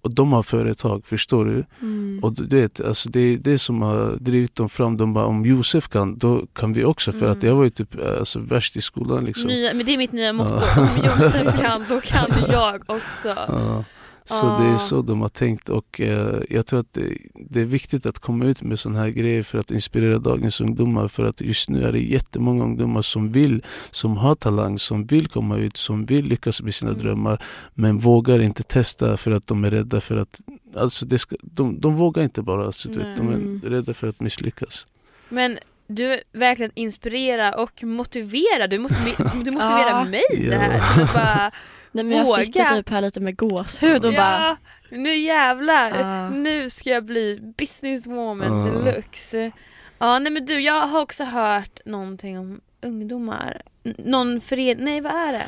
S1: Och de har företag, förstår du?
S2: Mm.
S1: Och du vet, alltså det är det som har drivit dem fram. De bara, om Josef kan, då kan vi också. För att
S3: Mm.
S1: jag var ju typ alltså, värst i skolan liksom.
S3: Nya, men det är mitt nya motto. Om Josef kan, då kan jag också.
S1: Ja. Så det är så de har tänkt och eh, jag tror att det, det är viktigt att komma ut med sådana här grejer för att inspirera dagens ungdomar. För att just nu är det jättemånga ungdomar som vill, som har talang, som vill komma ut, som vill lyckas med sina
S3: Mm.
S1: drömmar. Men vågar inte testa för att de är rädda för att, alltså det ska, de, de vågar inte bara. Alltså, du vet, de är rädda för att misslyckas.
S3: Men du verkligen inspirerar och motiverar. Du, motiverar, du motiverar
S2: Ja.
S3: mig det
S1: Ja.
S3: här. Du bara,
S2: Nej, men jag
S3: våga.
S2: sitter typ här lite med gåshud och bara
S3: ja, nu jävlar.
S2: Ja.
S3: Nu ska jag bli businesswoman
S1: Ja.
S3: deluxe. Ja, nej men du, jag har också hört någonting om ungdomar. N- någon förening, nej vad är det?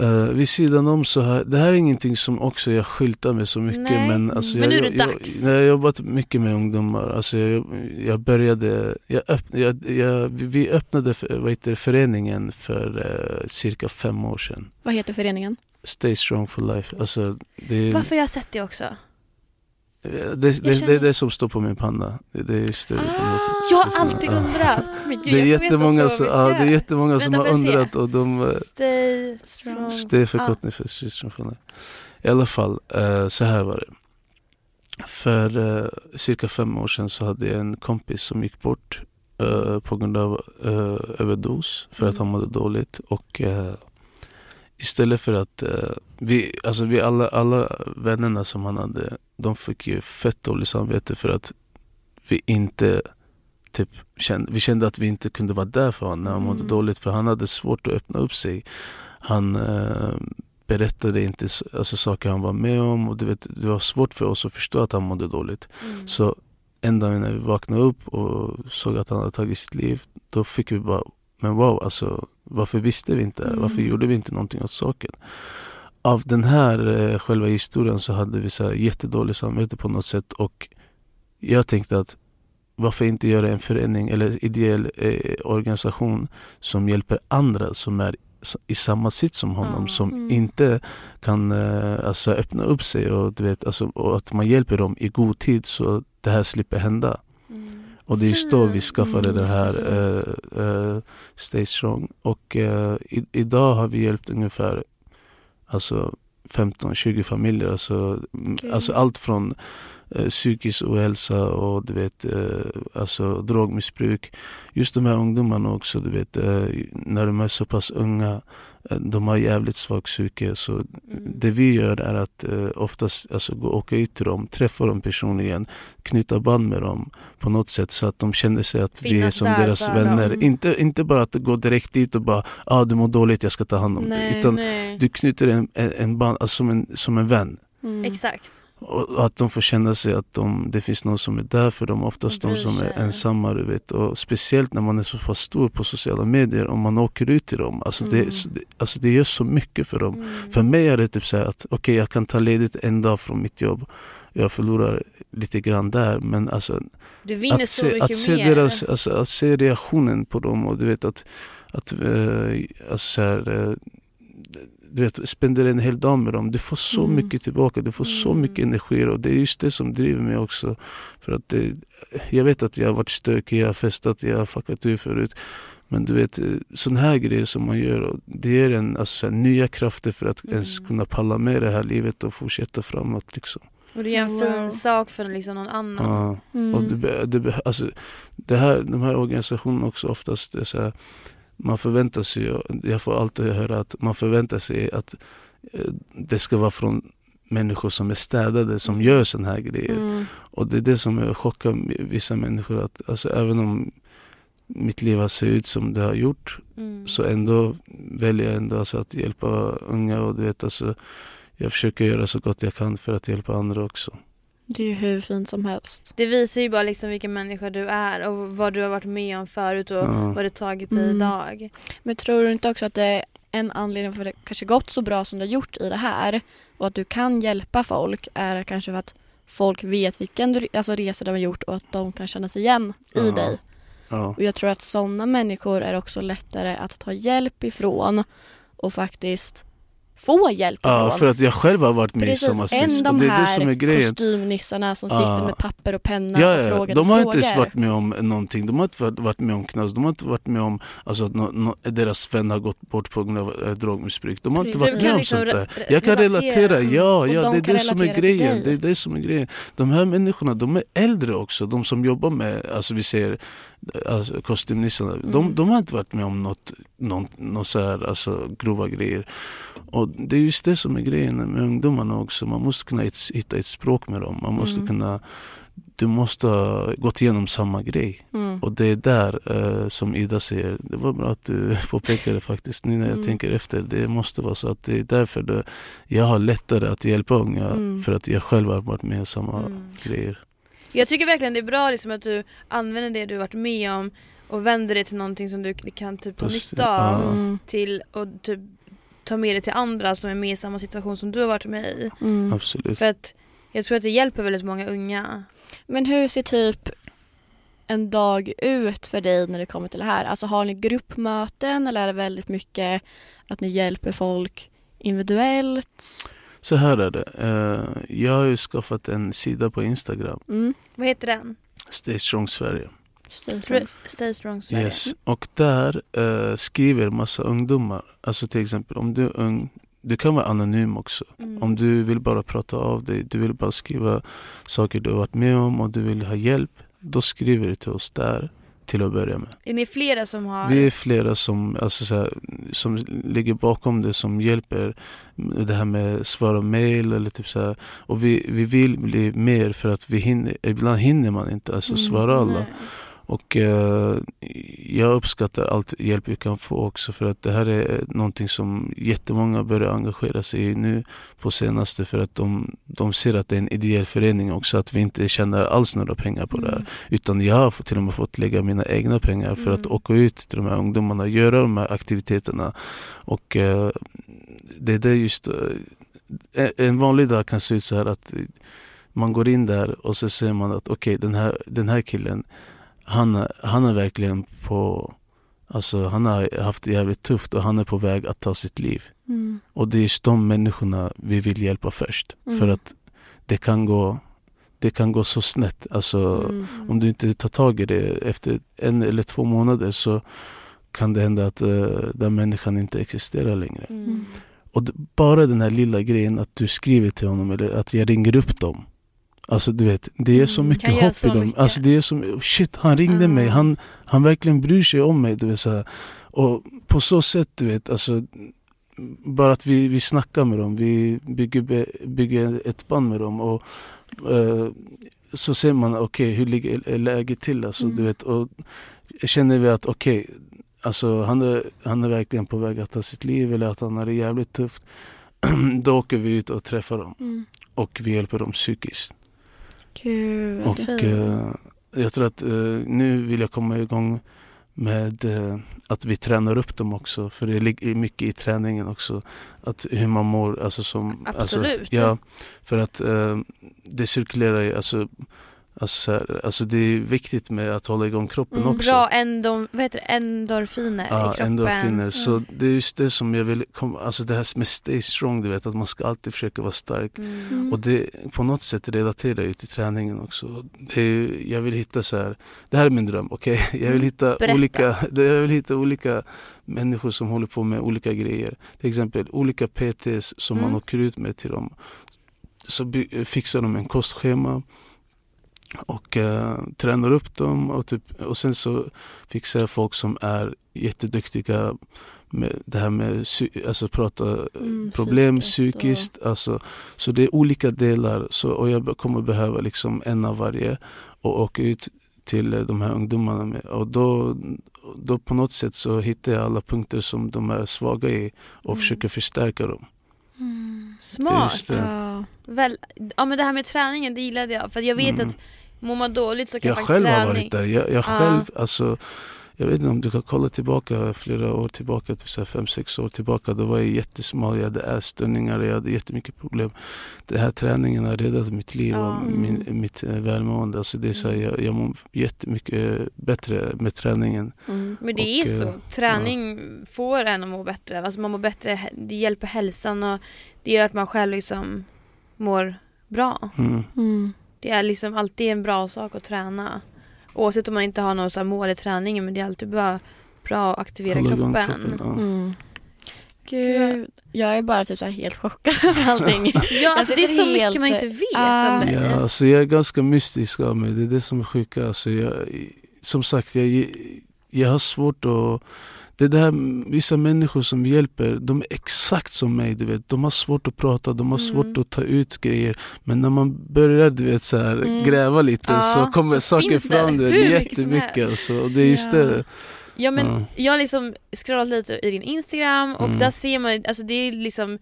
S1: Uh, vid sidan om så här, det här är ingenting som också jag skyltar med så mycket
S3: Nej,
S1: men alltså
S3: men
S1: jag,
S3: nu är det
S1: jag,
S3: dags.
S1: Jag, jag har jobbat mycket med ungdomar, alltså jag, jag började, jag öpp, jag, jag, vi öppnade för, vad heter föreningen för uh, cirka fem år sedan.
S2: vad heter föreningen?
S1: Stay strong for life. Alltså, det,
S3: Varför har jag sett det också?
S1: det, det, det,
S3: känner-
S1: är det som står på min panna. Det, det är just det.
S3: Jag har alltid
S1: Ja.
S3: undrat. Men gud,
S1: Det är jättemånga,
S3: så
S1: som, ja, det är jättemånga som har undrat och de eh,
S3: Stay strong.
S1: Det är förkortning för Stay strong for life. I alla fall, eh, så här var det. För eh, cirka fem år sedan så hade jag en kompis som gick bort eh, på grund av eh, överdos för att
S3: Mm.
S1: han mådde dåligt. Och eh, istället för att eh, vi, alltså vi alla, alla vännerna som han hade, de fick ju fett dåligt samvete för att vi inte typ kände, vi kände att vi inte kunde vara där för honom när han mådde
S2: Mm.
S1: dåligt för han hade svårt att öppna upp sig. Han eh, berättade inte alltså, saker han var med om och du vet, det var svårt för oss att förstå att han mådde dåligt.
S3: Mm.
S1: Så en dag när vi vaknade upp och såg att han hade tagit sitt liv, då fick vi bara, men wow, alltså, varför visste vi inte? här? Varför
S2: Mm.
S1: gjorde vi inte någonting åt saken? av den här eh, själva historien så hade vi så här jättedåligt samvete på något sätt och jag tänkte att varför inte göra en förening eller ideell eh, organisation som hjälper andra som är i samma sitt som honom
S3: Ja.
S1: som
S2: Mm.
S1: inte kan eh, alltså, öppna upp sig och, du vet, alltså, och att man hjälper dem i god tid så det här slipper hända. Och det är just då vi skaffade
S2: Mm,
S1: den här eh, eh, Stay Strong. Och eh, i, idag har vi hjälpt ungefär alltså 15-20 familjer. Alltså,
S2: Okej.
S1: alltså allt från psykisk ohälsa och du vet, eh, alltså drogmissbruk. Just de här ungdomarna också, du vet, eh, när de är så pass unga, eh, de har jävligt svag psyke. Så
S3: Mm.
S1: det vi gör är att eh, oftast alltså, gå, åka ut till dem, träffa dem personligen, knyta band med dem på något sätt så att de känner sig att vi är
S3: Finnas
S1: som deras vänner.
S2: dem.
S1: Inte, inte bara att gå direkt dit och bara ah, du mår dåligt, jag ska ta hand om dig.
S2: Nej.
S1: Utan
S3: Nej.
S1: du knyter en, en, en band alltså, som, en, som en vän.
S2: Mm.
S3: Exakt.
S1: Och att de får känna sig att de, det finns någon som är där för dem, oftast de som är ensamma. Du vet. Och speciellt när man är så pass stor på sociala medier och man åker ut till dem. Alltså,
S2: Mm.
S1: det, så- det, alltså det gör så mycket för dem.
S3: Mm.
S1: För mig är det typ så att okej jag kan ta ledigt en dag från mitt jobb. Jag förlorar lite grann där men alltså att se, att se
S3: mer.
S1: deras, alltså, att se reaktionen på dem och du vet att, att eh, alltså så här, eh, du vet, spendera en hel dag med dem. Du får så
S2: Mm.
S1: mycket tillbaka, du får så
S3: Mm.
S1: mycket energi och det är just det som driver mig också. För att det, jag vet att jag har varit stökig, jag har festat, jag har fuckat ur förut. Men du vet, sådana här grejer som man gör, och det ger en alltså, så här, nya krafter för att ens
S3: Mm.
S1: kunna palla med det här livet och fortsätta framåt. Liksom.
S3: Och du gör en
S2: Wow.
S3: fin sak för liksom någon annan.
S1: Ja.
S2: Mm.
S1: Och det, be- det, alltså, det här, de här organisationerna också oftast, det är så här, man förväntar sig, jag får alltid höra att man förväntar sig att eh, det ska vara från människor som är städade som gör sådana här grejer.
S2: Mm.
S1: Och det är det som chockar vissa människor att alltså, även om mitt liv har sett ut som det har gjort
S3: Mm.
S1: så ändå väljer jag ändå alltså att hjälpa unga och du vet alltså jag försöker göra så gott jag kan för att hjälpa andra också.
S2: Det är ju hur fint som helst.
S3: Det visar ju bara liksom vilken människa du är och vad du har varit med om förut och
S1: Ja.
S3: vad det tagit dig
S2: Mm.
S3: idag.
S2: Men tror du inte också att det är en anledning för att det kanske gått så bra som det har gjort i det här och att du kan hjälpa folk är kanske för att folk vet vilken du, alltså resa de har gjort och att de kan känna sig igen i
S1: Ja.
S2: dig.
S1: Ja.
S2: Och jag tror att sådana människor är också lättare att ta hjälp ifrån och faktiskt få hjälp
S1: Ja,
S2: ifrån.
S1: för att jag själv har varit med i
S2: Precis,
S1: samma
S2: än
S1: sits.
S2: de
S1: Och det är det
S2: här
S1: som är grejen.
S2: kostymnissarna som
S1: Ja.
S2: sitter med papper och penna
S1: Ja,
S2: och
S1: ja.
S2: frågar
S1: De har
S2: frågor.
S1: inte varit med om någonting. De har inte varit- varit med om knas. De har inte varit med om alltså, att nå- nå- deras vän har gått bort på grund av eh, drogmissbruk. De har inte
S2: Precis.
S1: varit
S2: Du
S1: med om
S3: liksom
S1: sånt där. Jag kan
S3: relatera.
S1: relatera, ja,
S2: Och
S1: ja
S2: de
S1: det är det som är grejen. Det är det som är grejen. De här människorna, de är äldre också. De som jobbar med, alltså vi säger alltså, kostymnissarna. De,
S2: Mm.
S1: de har inte varit med om något, någon, någon så här, alltså, grova grejer. Och det är just det som är grejen med ungdomarna också. Man måste kunna hitt- hitta ett språk med dem. Man måste
S2: Mm.
S1: kunna du måste ha gått igenom samma grej.
S2: Mm.
S1: Och det är där eh, som Ida säger, det var bra att du påpekade faktiskt nu när jag
S2: Mm.
S1: tänker efter. Det måste vara så att det är därför det, jag har lättare att hjälpa unga
S2: Mm.
S1: för att jag själv har varit med i samma
S3: Mm.
S1: grejer.
S3: Jag tycker verkligen det är bra liksom att du använder det du varit med om och vänder det till någonting som du kan typ ta nytta av till och typ ta med det till andra som är med i samma situation som du har varit med i.
S2: Mm.
S1: Absolut.
S3: För att jag tror att det hjälper väldigt många unga.
S2: Men hur ser typ en dag ut för dig när det kommer till det här? Alltså har ni gruppmöten eller är det väldigt mycket att ni hjälper folk individuellt?
S1: Så här är det. Eh, jag har ju skaffat en sida på Instagram,
S2: Mm.
S3: Vad heter den?
S1: Stay Strong Sverige.
S3: Stay, Stay Strong Sverige.
S1: Yes. Och där eh, skriver massa ungdomar. Alltså till exempel om du är ung, du kan vara anonym också.
S3: Mm.
S1: Om du vill bara prata av dig, du vill bara skriva saker du har varit med om och du vill ha hjälp. Då skriver du till oss där till att börja med.
S3: Är ni flera som har...
S1: Vi är flera som, alltså så här, som ligger bakom det som hjälper det här med svara mail eller typ så här. Och vi, vi vill bli mer för att vi hinner, ibland hinner man inte alltså
S2: Mm,
S1: svara alla.
S3: Nej.
S1: Och eh, jag uppskattar allt hjälp vi kan få också för att det här är någonting som jättemånga börjar engagera sig i nu på senaste för att de, de ser att det är en ideell förening också, att vi inte tjänar alls några pengar på det här.
S3: Mm.
S1: Utan jag har till och med fått lägga mina egna pengar för att
S3: Mm.
S1: åka ut till de här ungdomarna, göra de här aktiviteterna. Och eh, det är det just, eh, en- en vanlig dag kan se ut så här att man går in där och så ser man att okej den, här, den här killen han, är- han är verkligen på Alltså han har haft det jävligt tufft och han är på väg att ta sitt liv.
S2: Mm.
S1: Och det är just de människorna vi vill hjälpa först.
S2: Mm.
S1: För att det kan gå, det kan gå så snett. Alltså
S2: Mm.
S1: om du inte tar tag i det efter en eller två månader så kan det hända att uh, den människan inte existerar längre.
S3: Mm.
S1: Och bara den här lilla grejen att du skriver till honom eller att jag ringer upp dem. Alltså du vet, det är så
S2: Mm,
S1: mycket
S3: göra
S1: hopp i dem.
S3: mycket.
S1: Alltså det är som, shit han ringde
S2: Ah.
S1: mig, han, han verkligen bryr sig om mig. Du vet, så här. Och på så sätt, du vet, alltså bara att vi, vi snackar med dem, vi bygger, bygger ett band med dem och eh, så ser man, okej hur ligger läget till? Alltså,
S2: Mm.
S1: du vet, och känner vi att okej, alltså, han, är, han är verkligen på väg att ta sitt liv eller att han har det jävligt tufft. Då åker vi ut och träffar dem
S2: Mm.
S1: och vi hjälper dem psykiskt.
S2: Gud.
S1: Och eh, jag tror att eh, nu vill jag komma igång med eh, att vi tränar upp dem också. För det ligger mycket i träningen också. Att hur man mår. Alltså som,
S3: Absolut.
S1: Alltså, ja, för att eh, det cirkulerar ju. Alltså, alltså, så här, alltså det är viktigt med att hålla igång kroppen
S3: Mm,
S1: också.
S3: bra endom, vad heter det? endorfiner i
S1: Ja,
S3: kroppen.
S1: endorfiner. Så
S2: Mm.
S1: det är just det som jag vill komma, alltså det här med stay strong, du vet att man ska alltid försöka vara stark.
S3: Mm.
S2: Mm.
S1: Och det på något sätt relaterar ju till träningen också. Det är, jag vill hitta så här, det här är min dröm, okej? Jag vill hitta
S3: Mm. Berätta.
S1: olika, jag vill hitta olika människor som håller på med olika grejer. Till exempel olika PTs som
S3: Mm.
S1: man åker ut med till dem. Så by, fixar de en kostschema och eh, tränar upp dem och, typ, och sen så fixar jag folk som är jätteduktiga med det här med alltså prata
S2: Mm,
S1: problem
S2: psykiskt och-.
S1: Alltså, så det är olika delar så, och jag kommer behöva liksom en av varje och åka ut till eh, de här ungdomarna med. Och då, då på något sätt så hittar jag alla punkter som de är svaga i och
S2: Mm.
S1: försöker förstärka dem.
S2: Mm.
S3: Smart.
S1: Just det.
S2: Ja.
S3: Väl, ja men det här med träningen det gillade jag för jag vet
S1: Mm.
S3: att mår man dåligt så kan
S1: Jag
S3: faktiskt
S1: själv har
S3: träning...
S1: varit där. Jag, jag
S3: Ja.
S1: själv, alltså jag vet inte om du kan kolla tillbaka flera år tillbaka, typ fem, sex år tillbaka. Då var jag jättesmal, jag hade ätstörningar, jag hade jättemycket problem. Den här träningen har räddat mitt liv
S3: Ja.
S1: och min, mitt eh, välmående. Alltså det är så här, jag, jag mår jättemycket bättre med träningen.
S2: Mm.
S3: Men det
S1: Och,
S3: är så.
S1: eh,
S3: Träning får en att må bättre. Alltså man mår bättre, det hjälper hälsan och det gör att man själv liksom mår bra.
S1: Mm.
S2: Mm.
S3: Det är liksom alltid en bra sak att träna. Oavsett om man inte har något så här mål i träningen men det är alltid bra, bra att aktivera
S1: Hålla igång
S3: kroppen.
S1: kroppen, ja.
S2: Mm. Gud, jag är bara typ så här helt chockad över allting.
S3: Ja, alltså
S2: Jag
S3: det är så mycket
S2: helt-
S3: man inte vet
S2: Ah.
S3: om dig.
S1: Ja, alltså jag är ganska mystisk av mig. Det är det som är sjuka. Alltså jag, som sagt, jag, jag har svårt att... Det där, vissa människor som vi hjälper, de är exakt som mig. Du vet. De har svårt att prata, de har
S3: Mm.
S1: svårt att ta ut grejer. Men när man börjar du vet, så här,
S2: Mm.
S1: gräva lite
S3: Ja,
S1: så kommer
S3: så
S1: saker
S3: det
S1: fram. Du vet, jättemycket. Alltså. Det är just
S2: Ja.
S1: det.
S3: Ja men
S1: Ja.
S3: jag har liksom scrollat lite i din Instagram och
S1: Mm.
S3: där ser man, alltså det är liksom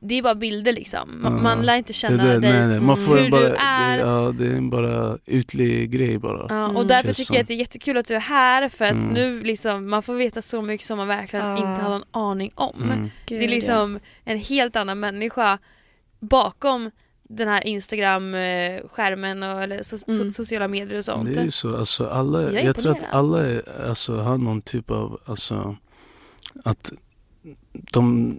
S3: det är bara bilder liksom. Man,
S1: Ja.
S3: man lär inte känna
S1: det,
S3: dig.
S1: nej, nej. Man får
S3: Hur
S1: bara,
S3: du är.
S1: Det, ja, det är bara ytlig grej bara.
S3: Ja, och
S2: Mm.
S3: därför
S1: Känns
S3: tycker jag att det är jättekul att du är här för att
S1: Mm.
S3: nu liksom, man får veta så mycket som man verkligen
S2: Ja.
S3: inte har någon aning om.
S1: Mm.
S3: Det är
S2: Gud,
S3: liksom en helt annan människa bakom den här Instagram-skärmen och eller so- so-
S2: Mm.
S3: sociala medier och sånt.
S1: Det är ju så, alltså alla,
S3: Jag
S1: jag, tror att alla är, alltså, har någon typ av, alltså, att de,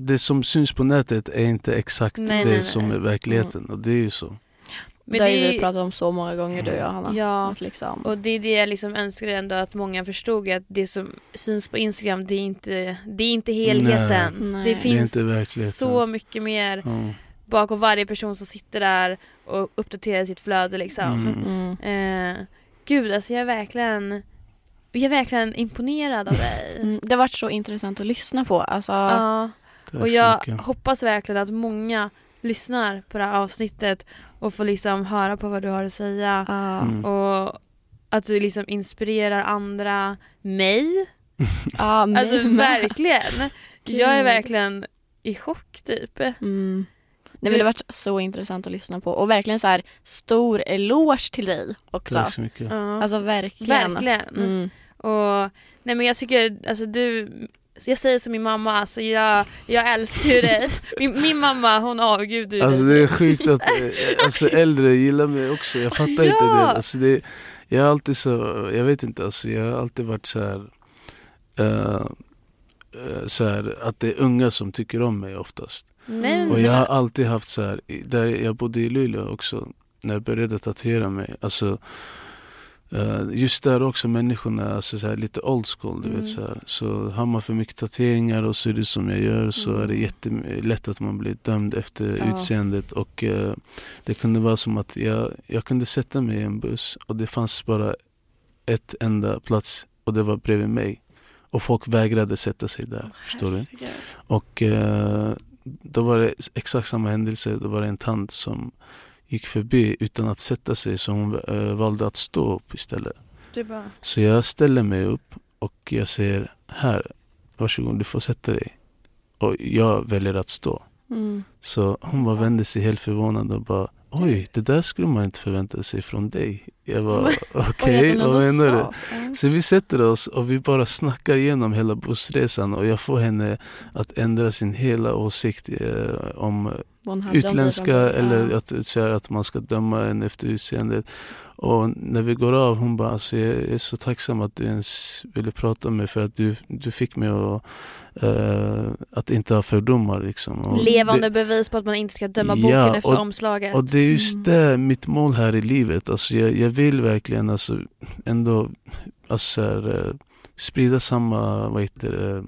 S1: det som syns på nätet är inte exakt
S3: Nej,
S1: det
S3: nej, nej.
S1: som är verkligen och det är ju så.
S3: Men
S2: det har ju
S3: det-
S2: vi pratat om så många gånger du och jag Hanna.
S3: Ja,
S2: liksom,
S3: och det är det jag liksom önskar ändå att många förstod att det som syns på Instagram det är inte, det är inte helheten.
S2: Nej.
S3: Det
S2: Det är
S3: finns
S1: inte verkligheten.
S3: så mycket mer
S1: Ja.
S3: bakom varje person som sitter där och uppdaterar sitt flöde liksom.
S1: Mm.
S2: mm.
S3: Eh, gud alltså jag är verkligen jag är verkligen imponerad av dig.
S2: Mm, det har varit så intressant att lyssna på. Alltså,
S3: Ja, och jag
S1: mycket.
S3: hoppas verkligen att många lyssnar på det här avsnittet och får liksom höra på vad du har att säga
S1: Mm.
S3: och att du liksom inspirerar andra, mig,
S2: ja, mig
S3: alltså verkligen. Jag är verkligen i chock typ.
S2: Mm. Nej, men det har varit så intressant att lyssna på och verkligen så här stor eloge till dig också.
S1: Tack så mycket.
S2: Alltså verkligen.
S3: Verkligen.
S2: Mm.
S3: Och nej men jag tycker alltså du jag säger som min mamma, alltså jag, jag älskar ju dig. Min, min mamma hon avgudar ju
S1: Alltså det är sjukt att eh, alltså, äldre gillar mig också, jag fattar inte
S3: Ja.
S1: det. Alltså, det Jag har alltid så, jag vet inte, alltså, jag har alltid varit så här, eh, så här att det är unga som tycker om mig oftast.
S3: Nej,
S1: Och jag har alltid haft så här, där jag bodde i Luleå också, när jag började tatuera mig. Alltså, just där också människorna, alltså så här, lite old school. Du
S3: Mm.
S1: vet, så, här. så har man för mycket tatueringar och ser ut som jag gör så är det
S3: Mm.
S1: jättelätt att man blir dömd efter
S2: Ja.
S1: utseendet. Och eh, det kunde vara som att jag, jag kunde sätta mig i en buss och det fanns bara ett enda plats och det var bredvid mig. Och folk vägrade sätta sig där. förstår du? Och eh, då var det exakt samma händelse. Då var det en tant som gick förbi utan att sätta sig så hon eh, valde att stå upp istället.
S3: Bara,
S1: Så jag ställer mig upp och jag säger här, varsågod du får sätta dig. Och jag väljer att stå.
S2: Mm.
S1: Så hon bara vände sig helt förvånad och bara Oj, det där skulle man inte förvänta sig från dig. Jag var okej,
S2: hon
S1: vad menar du?
S2: Så
S1: vi sätter oss och vi bara snackar igenom hela bussresan och jag får henne att ändra sin hela åsikt eh, om Utländska eller
S2: Ja.
S1: att säga att man ska döma en efter utseendet. Och när vi går av, hon bara alltså, jag är så tacksam att du ens ville prata med mig för att du, du fick mig att, eh, att inte ha fördomar. Liksom. Och
S3: levande
S1: det,
S3: bevis på att man inte ska döma
S1: Ja,
S3: boken efter
S1: och-
S3: omslaget.
S1: och det är just
S2: Mm.
S1: det, mitt mål här i livet. Alltså, jag, jag vill verkligen alltså, ändå alltså, så här, eh, sprida samma vad heter det,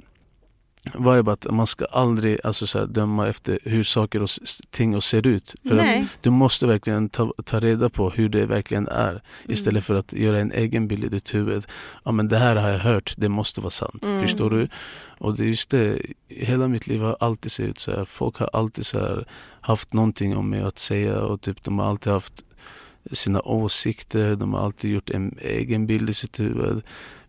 S1: vibe att man ska aldrig alltså, så här, döma efter hur saker och ting och ser ut. För att du måste verkligen ta, ta reda på hur det verkligen är
S3: Mm.
S1: istället för att göra en egen bild i ditt huvud. Ja men det här har jag hört, det måste vara sant.
S2: Mm.
S1: Förstår du? Och det är just det, hela mitt liv har alltid sett ut så här. Folk har alltid så här, haft någonting om mig att säga och typ de har alltid haft sina åsikter, de har alltid gjort en egen bild i sitt huvud.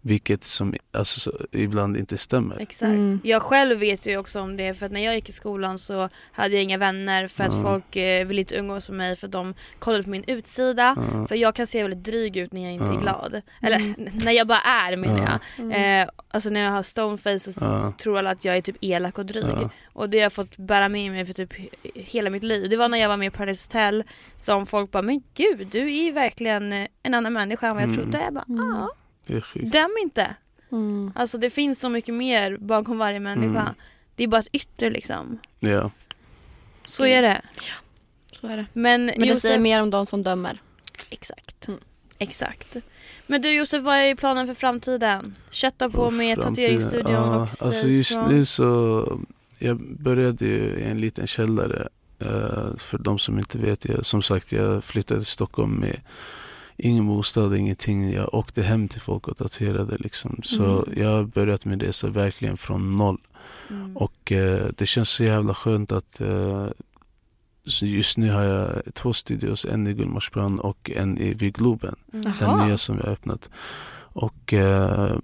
S1: Vilket som alltså, så, ibland inte stämmer.
S3: Exakt.
S2: Mm.
S3: Jag själv vet ju också om det för att när jag gick i skolan så hade jag inga vänner för att
S1: Ja.
S3: folk eh, ville inte umgås med mig för att de kollade på min utsida.
S1: Ja.
S3: För jag kan se väldigt dryg ut när jag inte är glad. Eller
S2: Mm.
S3: när jag bara är menar
S1: Ja.
S3: jag.
S2: Mm.
S3: Eh, alltså när jag har stoneface så, så tror alla att jag är typ elak och dryg. Och det har jag fått bära med mig för typ he- hela mitt liv. Det var när jag var med i Paradise Hotel som folk bara men gud du är ju verkligen eh, en annan människa än vad jag
S1: Mm.
S3: trodde. Jag bara
S2: Mm.
S3: Ja,
S1: Det är sjukt.
S3: döm inte.
S2: Mm.
S3: Alltså det finns så mycket mer bakom varje människa.
S1: Mm.
S3: Det är bara ett yttre liksom.
S1: Ja.
S3: Så är det.
S2: Så är det.
S3: Men,
S2: Men det
S3: Josef,
S2: säger mer om de som dömer.
S3: Exakt.
S2: Mm.
S3: Exakt. Men du Josef, vad är planen för framtiden? Kötta på
S1: Och
S3: med tatueringsstudion
S1: ja,
S3: och
S1: alltså just
S3: Strong.
S1: nu så Jag började ju i en liten källare eh, För de som inte vet, jag, som sagt jag flyttade till Stockholm med Ingen bostad, ingenting. Jag åkte hem till folk och tatuerade liksom. Så
S2: Mm.
S1: jag har börjat med det så verkligen från noll.
S3: Mm.
S1: Och eh, det känns så jävla skönt att eh, just nu har jag två studios, en i Gullmarsplan och en i vid Globen.
S3: Mm.
S1: Den nya som vi har öppnat. Och eh,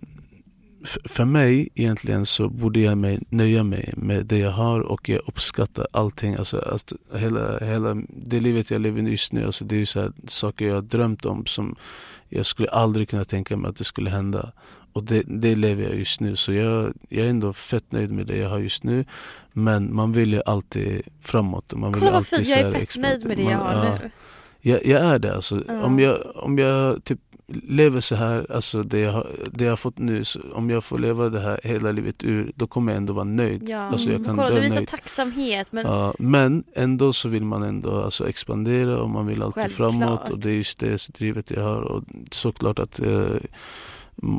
S1: för mig egentligen så borde jag mig, nöja mig med det jag har och jag uppskattar allting. Alltså, att hela, hela det livet jag lever just nu, alltså, det är så här, saker jag har drömt om som jag skulle aldrig kunna tänka mig att det skulle hända. Och det, det lever jag just nu. Så jag, jag är ändå fett nöjd med det jag har just nu. Men man vill ju alltid framåt. och Man vill
S3: Kolla vad
S1: alltid
S3: fint, jag är fett nöjd med det jag har
S1: ja.
S3: nu.
S1: Jag, jag är det alltså.
S3: Ja.
S1: Om, jag, om jag typ lever så här, alltså det jag, har- det jag har fått nu, om jag får leva det här hela livet ur, då kommer jag ändå vara nöjd.
S3: Ja.
S1: Alltså jag kan
S3: Kolla, du visar
S1: nöjd.
S3: tacksamhet men
S1: Ja, men ändå så vill man ändå alltså expandera och man vill alltid
S3: Självklart.
S1: framåt och det är just det drivet jag har och såklart att eh,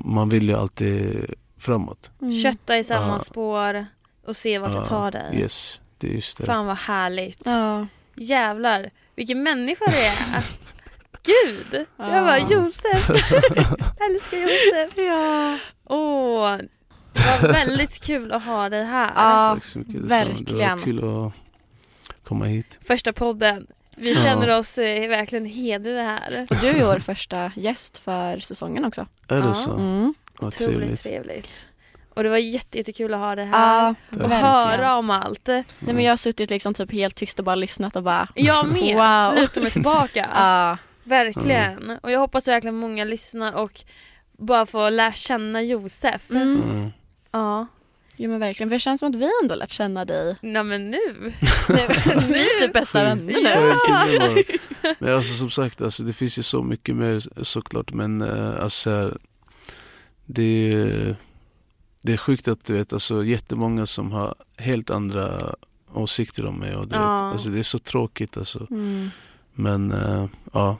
S1: man vill ju alltid framåt.
S2: Mm.
S3: kötta i samma
S1: Ja.
S3: spår och se vart det
S1: Ja,
S3: tar dig.
S1: Yes, det är just det.
S3: Fan vad härligt.
S2: Ja.
S3: Jävlar, vilken människa det är. Gud! Jag
S2: Ja.
S3: bara Josef, älskar Josef.
S2: Ja.
S3: Åh, det var väldigt kul att ha dig här.
S2: Ja,
S1: Tack så mycket. detsamma. Det
S2: verkligen.
S1: var kul att komma hit.
S3: Första podden. Vi
S1: Ja.
S3: känner oss eh, verkligen hedrade här.
S2: Och du är vår första gäst för säsongen också.
S1: Är
S3: Ja.
S1: det så?
S2: Mm.
S1: Vad
S3: Otroligt
S1: trevligt.
S3: trevligt. Och det var jätte, jättekul att ha dig här.
S2: Ja,
S3: och
S2: verkligen.
S3: höra om allt.
S2: Nej, men jag har suttit liksom typ helt tyst och bara lyssnat och bara
S3: Jag med,
S2: Wow.
S3: lutar mig tillbaka.
S2: Ja,
S3: Verkligen. Och jag hoppas verkligen många lyssnar och bara får lära känna Josef.
S2: Mm.
S1: Mm.
S3: Ja.
S2: Jo men verkligen, för det känns som att vi ändå lärt känna dig.
S3: Nej men nu.
S2: Vi är typ bästa vänner nu.
S1: Men alltså som sagt, alltså, det finns ju så mycket mer såklart. Men uh, alltså, det, är, det är sjukt att du vet, alltså, jättemånga som har helt andra åsikter om mig. Och, du
S3: Ja.
S1: vet, alltså, det är så tråkigt alltså.
S2: Mm.
S1: Men uh, ja,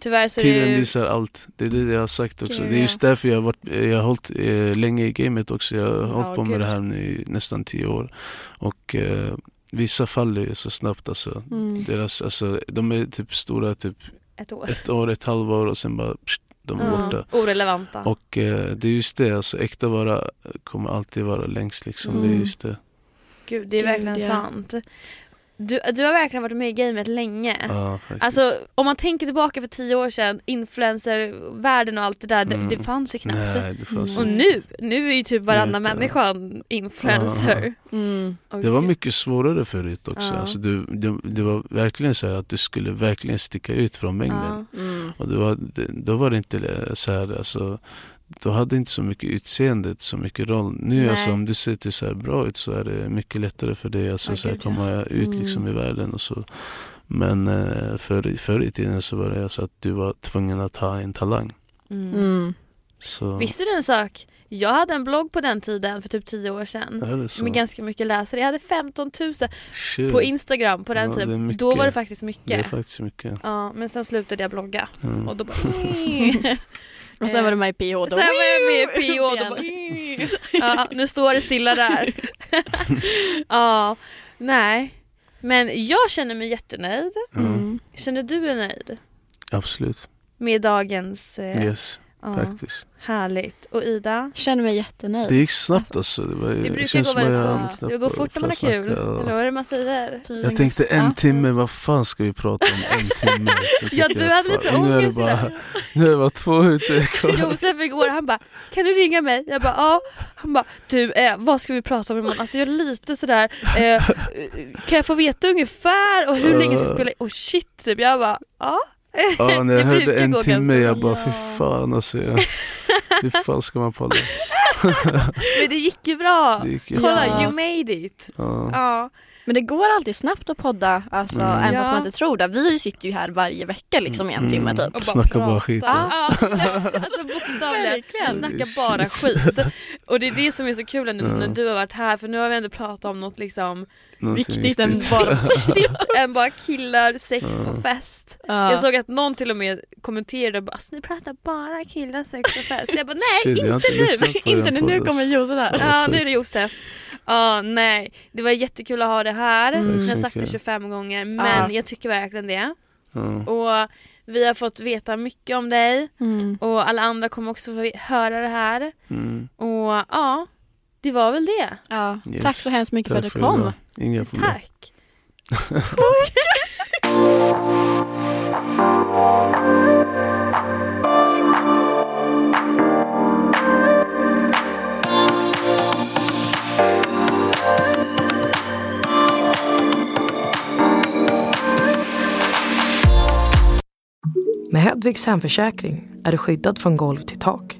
S3: Tyvärr så är
S1: tiden
S3: det
S1: visar allt. Det är det jag har sagt också.
S2: Gud,
S1: Det är just därför jag har, varit, jag har hållit eh, länge i gamet också. Jag har
S3: Ja,
S1: hållit på med
S3: gud.
S1: det här nu i nästan tio år. Och eh, vissa faller ju så snabbt alltså.
S2: Mm.
S1: Deras, alltså, de är typ stora typ
S3: ett år.
S1: ett år, ett halvår och sen bara pst, de är
S2: Ja.
S1: borta.
S3: Orelevanta.
S1: Och eh, det är just det, alltså äkta vara kommer alltid vara längst liksom. Det är
S2: Mm.
S1: just det.
S3: Gud, det är
S2: Gud,
S3: verkligen
S2: ja.
S3: sant. Du, du har verkligen varit med i gamet länge.
S1: Ja, faktiskt.
S3: Alltså om man tänker tillbaka för tio år sedan, influencervärlden och allt det där,
S1: Mm.
S3: det, det fanns ju knappt.
S1: Nej, det fanns
S3: Och
S2: Mm.
S1: inte.
S3: nu, nu är ju typ varannan människa en influencer.
S2: Mm.
S3: Och
S1: Det var mycket svårare förut också.
S3: Ja.
S1: Alltså, du, det, det var verkligen så här att du skulle verkligen sticka ut från mängden.
S3: Ja.
S2: Mm.
S1: Och det var, det, då var det inte så här, alltså, då hade inte så mycket utseendet så mycket roll. Nu
S3: Nej.
S1: alltså, om du ser till så här bra ut så är det mycket lättare för dig alltså,
S3: Ja,
S1: så här, komma ut
S2: Mm.
S1: liksom, i världen och så. Men eh, förr, förr i tiden så var det så att du var tvungen att ha en talang.
S3: Mm.
S2: Mm.
S1: Så,
S3: Visste du en sak? Jag hade en blogg på den tiden för typ tio år sedan. Med ganska mycket läsare. Jag hade 15 000
S1: Shit.
S3: på Instagram på den
S1: Ja,
S3: tiden. Då var det faktiskt mycket.
S1: Det är faktiskt mycket.
S3: Ja, men sen slutade jag blogga
S1: Mm.
S3: och då bara...
S2: Och sen var du med i PH då.
S3: Sen var jag med i och då ja, nu står det stilla där. ja, nej. Men jag känner mig jättenöjd.
S2: Mm.
S3: Känner du dig nöjd
S1: Absolut.
S3: med dagens... Eh,
S1: Yes,
S3: ja,
S1: faktiskt.
S3: Härligt. Och Ida?
S2: Känner mig jättenöjd.
S1: Det gick snabbt alltså. Det, var,
S3: Det brukar
S1: känns
S3: gå
S1: som
S3: väldigt
S1: jag
S3: fort. Det går fort när man har kul. Eller vad är det man säger?
S2: Tiden
S1: Jag tänkte en timme, vad fan ska vi prata om en timme? Så
S3: Ja, du hade lite
S1: nu är det
S3: ångest
S1: bara. Nu är det bara två kvar.
S3: Josef igår, han bara kan du ringa mig? Jag bara ja. Han bara du eh, vad ska vi prata om imorgon? Alltså jag är lite sådär, eh, kan jag få veta ungefär och hur länge ska vi spela? Oh shit typ. Jag bara ja.
S1: Ja, när
S3: Det
S1: jag hörde
S3: brukar
S1: en timme, jag
S3: bra.
S1: bara fy fan alltså. Jag, hur fan ska man palla?
S3: Men det gick ju bra.
S1: Det gick
S3: Kolla,
S2: Ja.
S3: you made it.
S1: Ja.
S3: Ja.
S2: Men det går alltid snabbt att podda, alltså,
S1: Mm.
S2: även
S3: Ja.
S2: fast man inte tror det. Vi sitter ju här varje vecka liksom i en
S1: Mm.
S2: timme typ.
S3: Och
S1: bara
S3: prata.
S1: skit.
S3: Ja, alltså bokstavligen.
S2: Verkligen.
S3: Snacka bara skit. Och det är det som är så kul nu
S1: Ja.
S3: när du har varit här för nu har vi ändå pratat om något liksom
S1: Någonting
S2: Viktigt än
S1: viktigt.
S2: bara
S3: än bara killar, sex och fest.
S2: Ja.
S3: Jag såg att någon till och med kommenterade bara alltså, ni pratar bara killar, sex och fest. Jag bara nej,
S1: Shit, inte
S3: nu.
S2: Inte nu, nu kommer Josef här.
S3: Ja nu är det Josef. Ja nej, det var jättekul att ha det här.
S2: Mm.
S3: Jag har sagt det
S1: mycket.
S3: 25 gånger men
S2: Ja.
S3: jag tycker verkligen det. Och vi har fått veta mycket om dig
S2: Mm.
S3: och alla andra kommer också få höra det här.
S1: Mm.
S3: Och ja, det var väl det.
S2: Ja.
S1: Yes.
S2: Tack så hemskt mycket för
S1: Tack
S2: att du
S1: för
S2: kom.
S1: Inga problem.
S3: Tack.
S6: Med Hedvigs hemförsäkring är du skyddad från golv till tak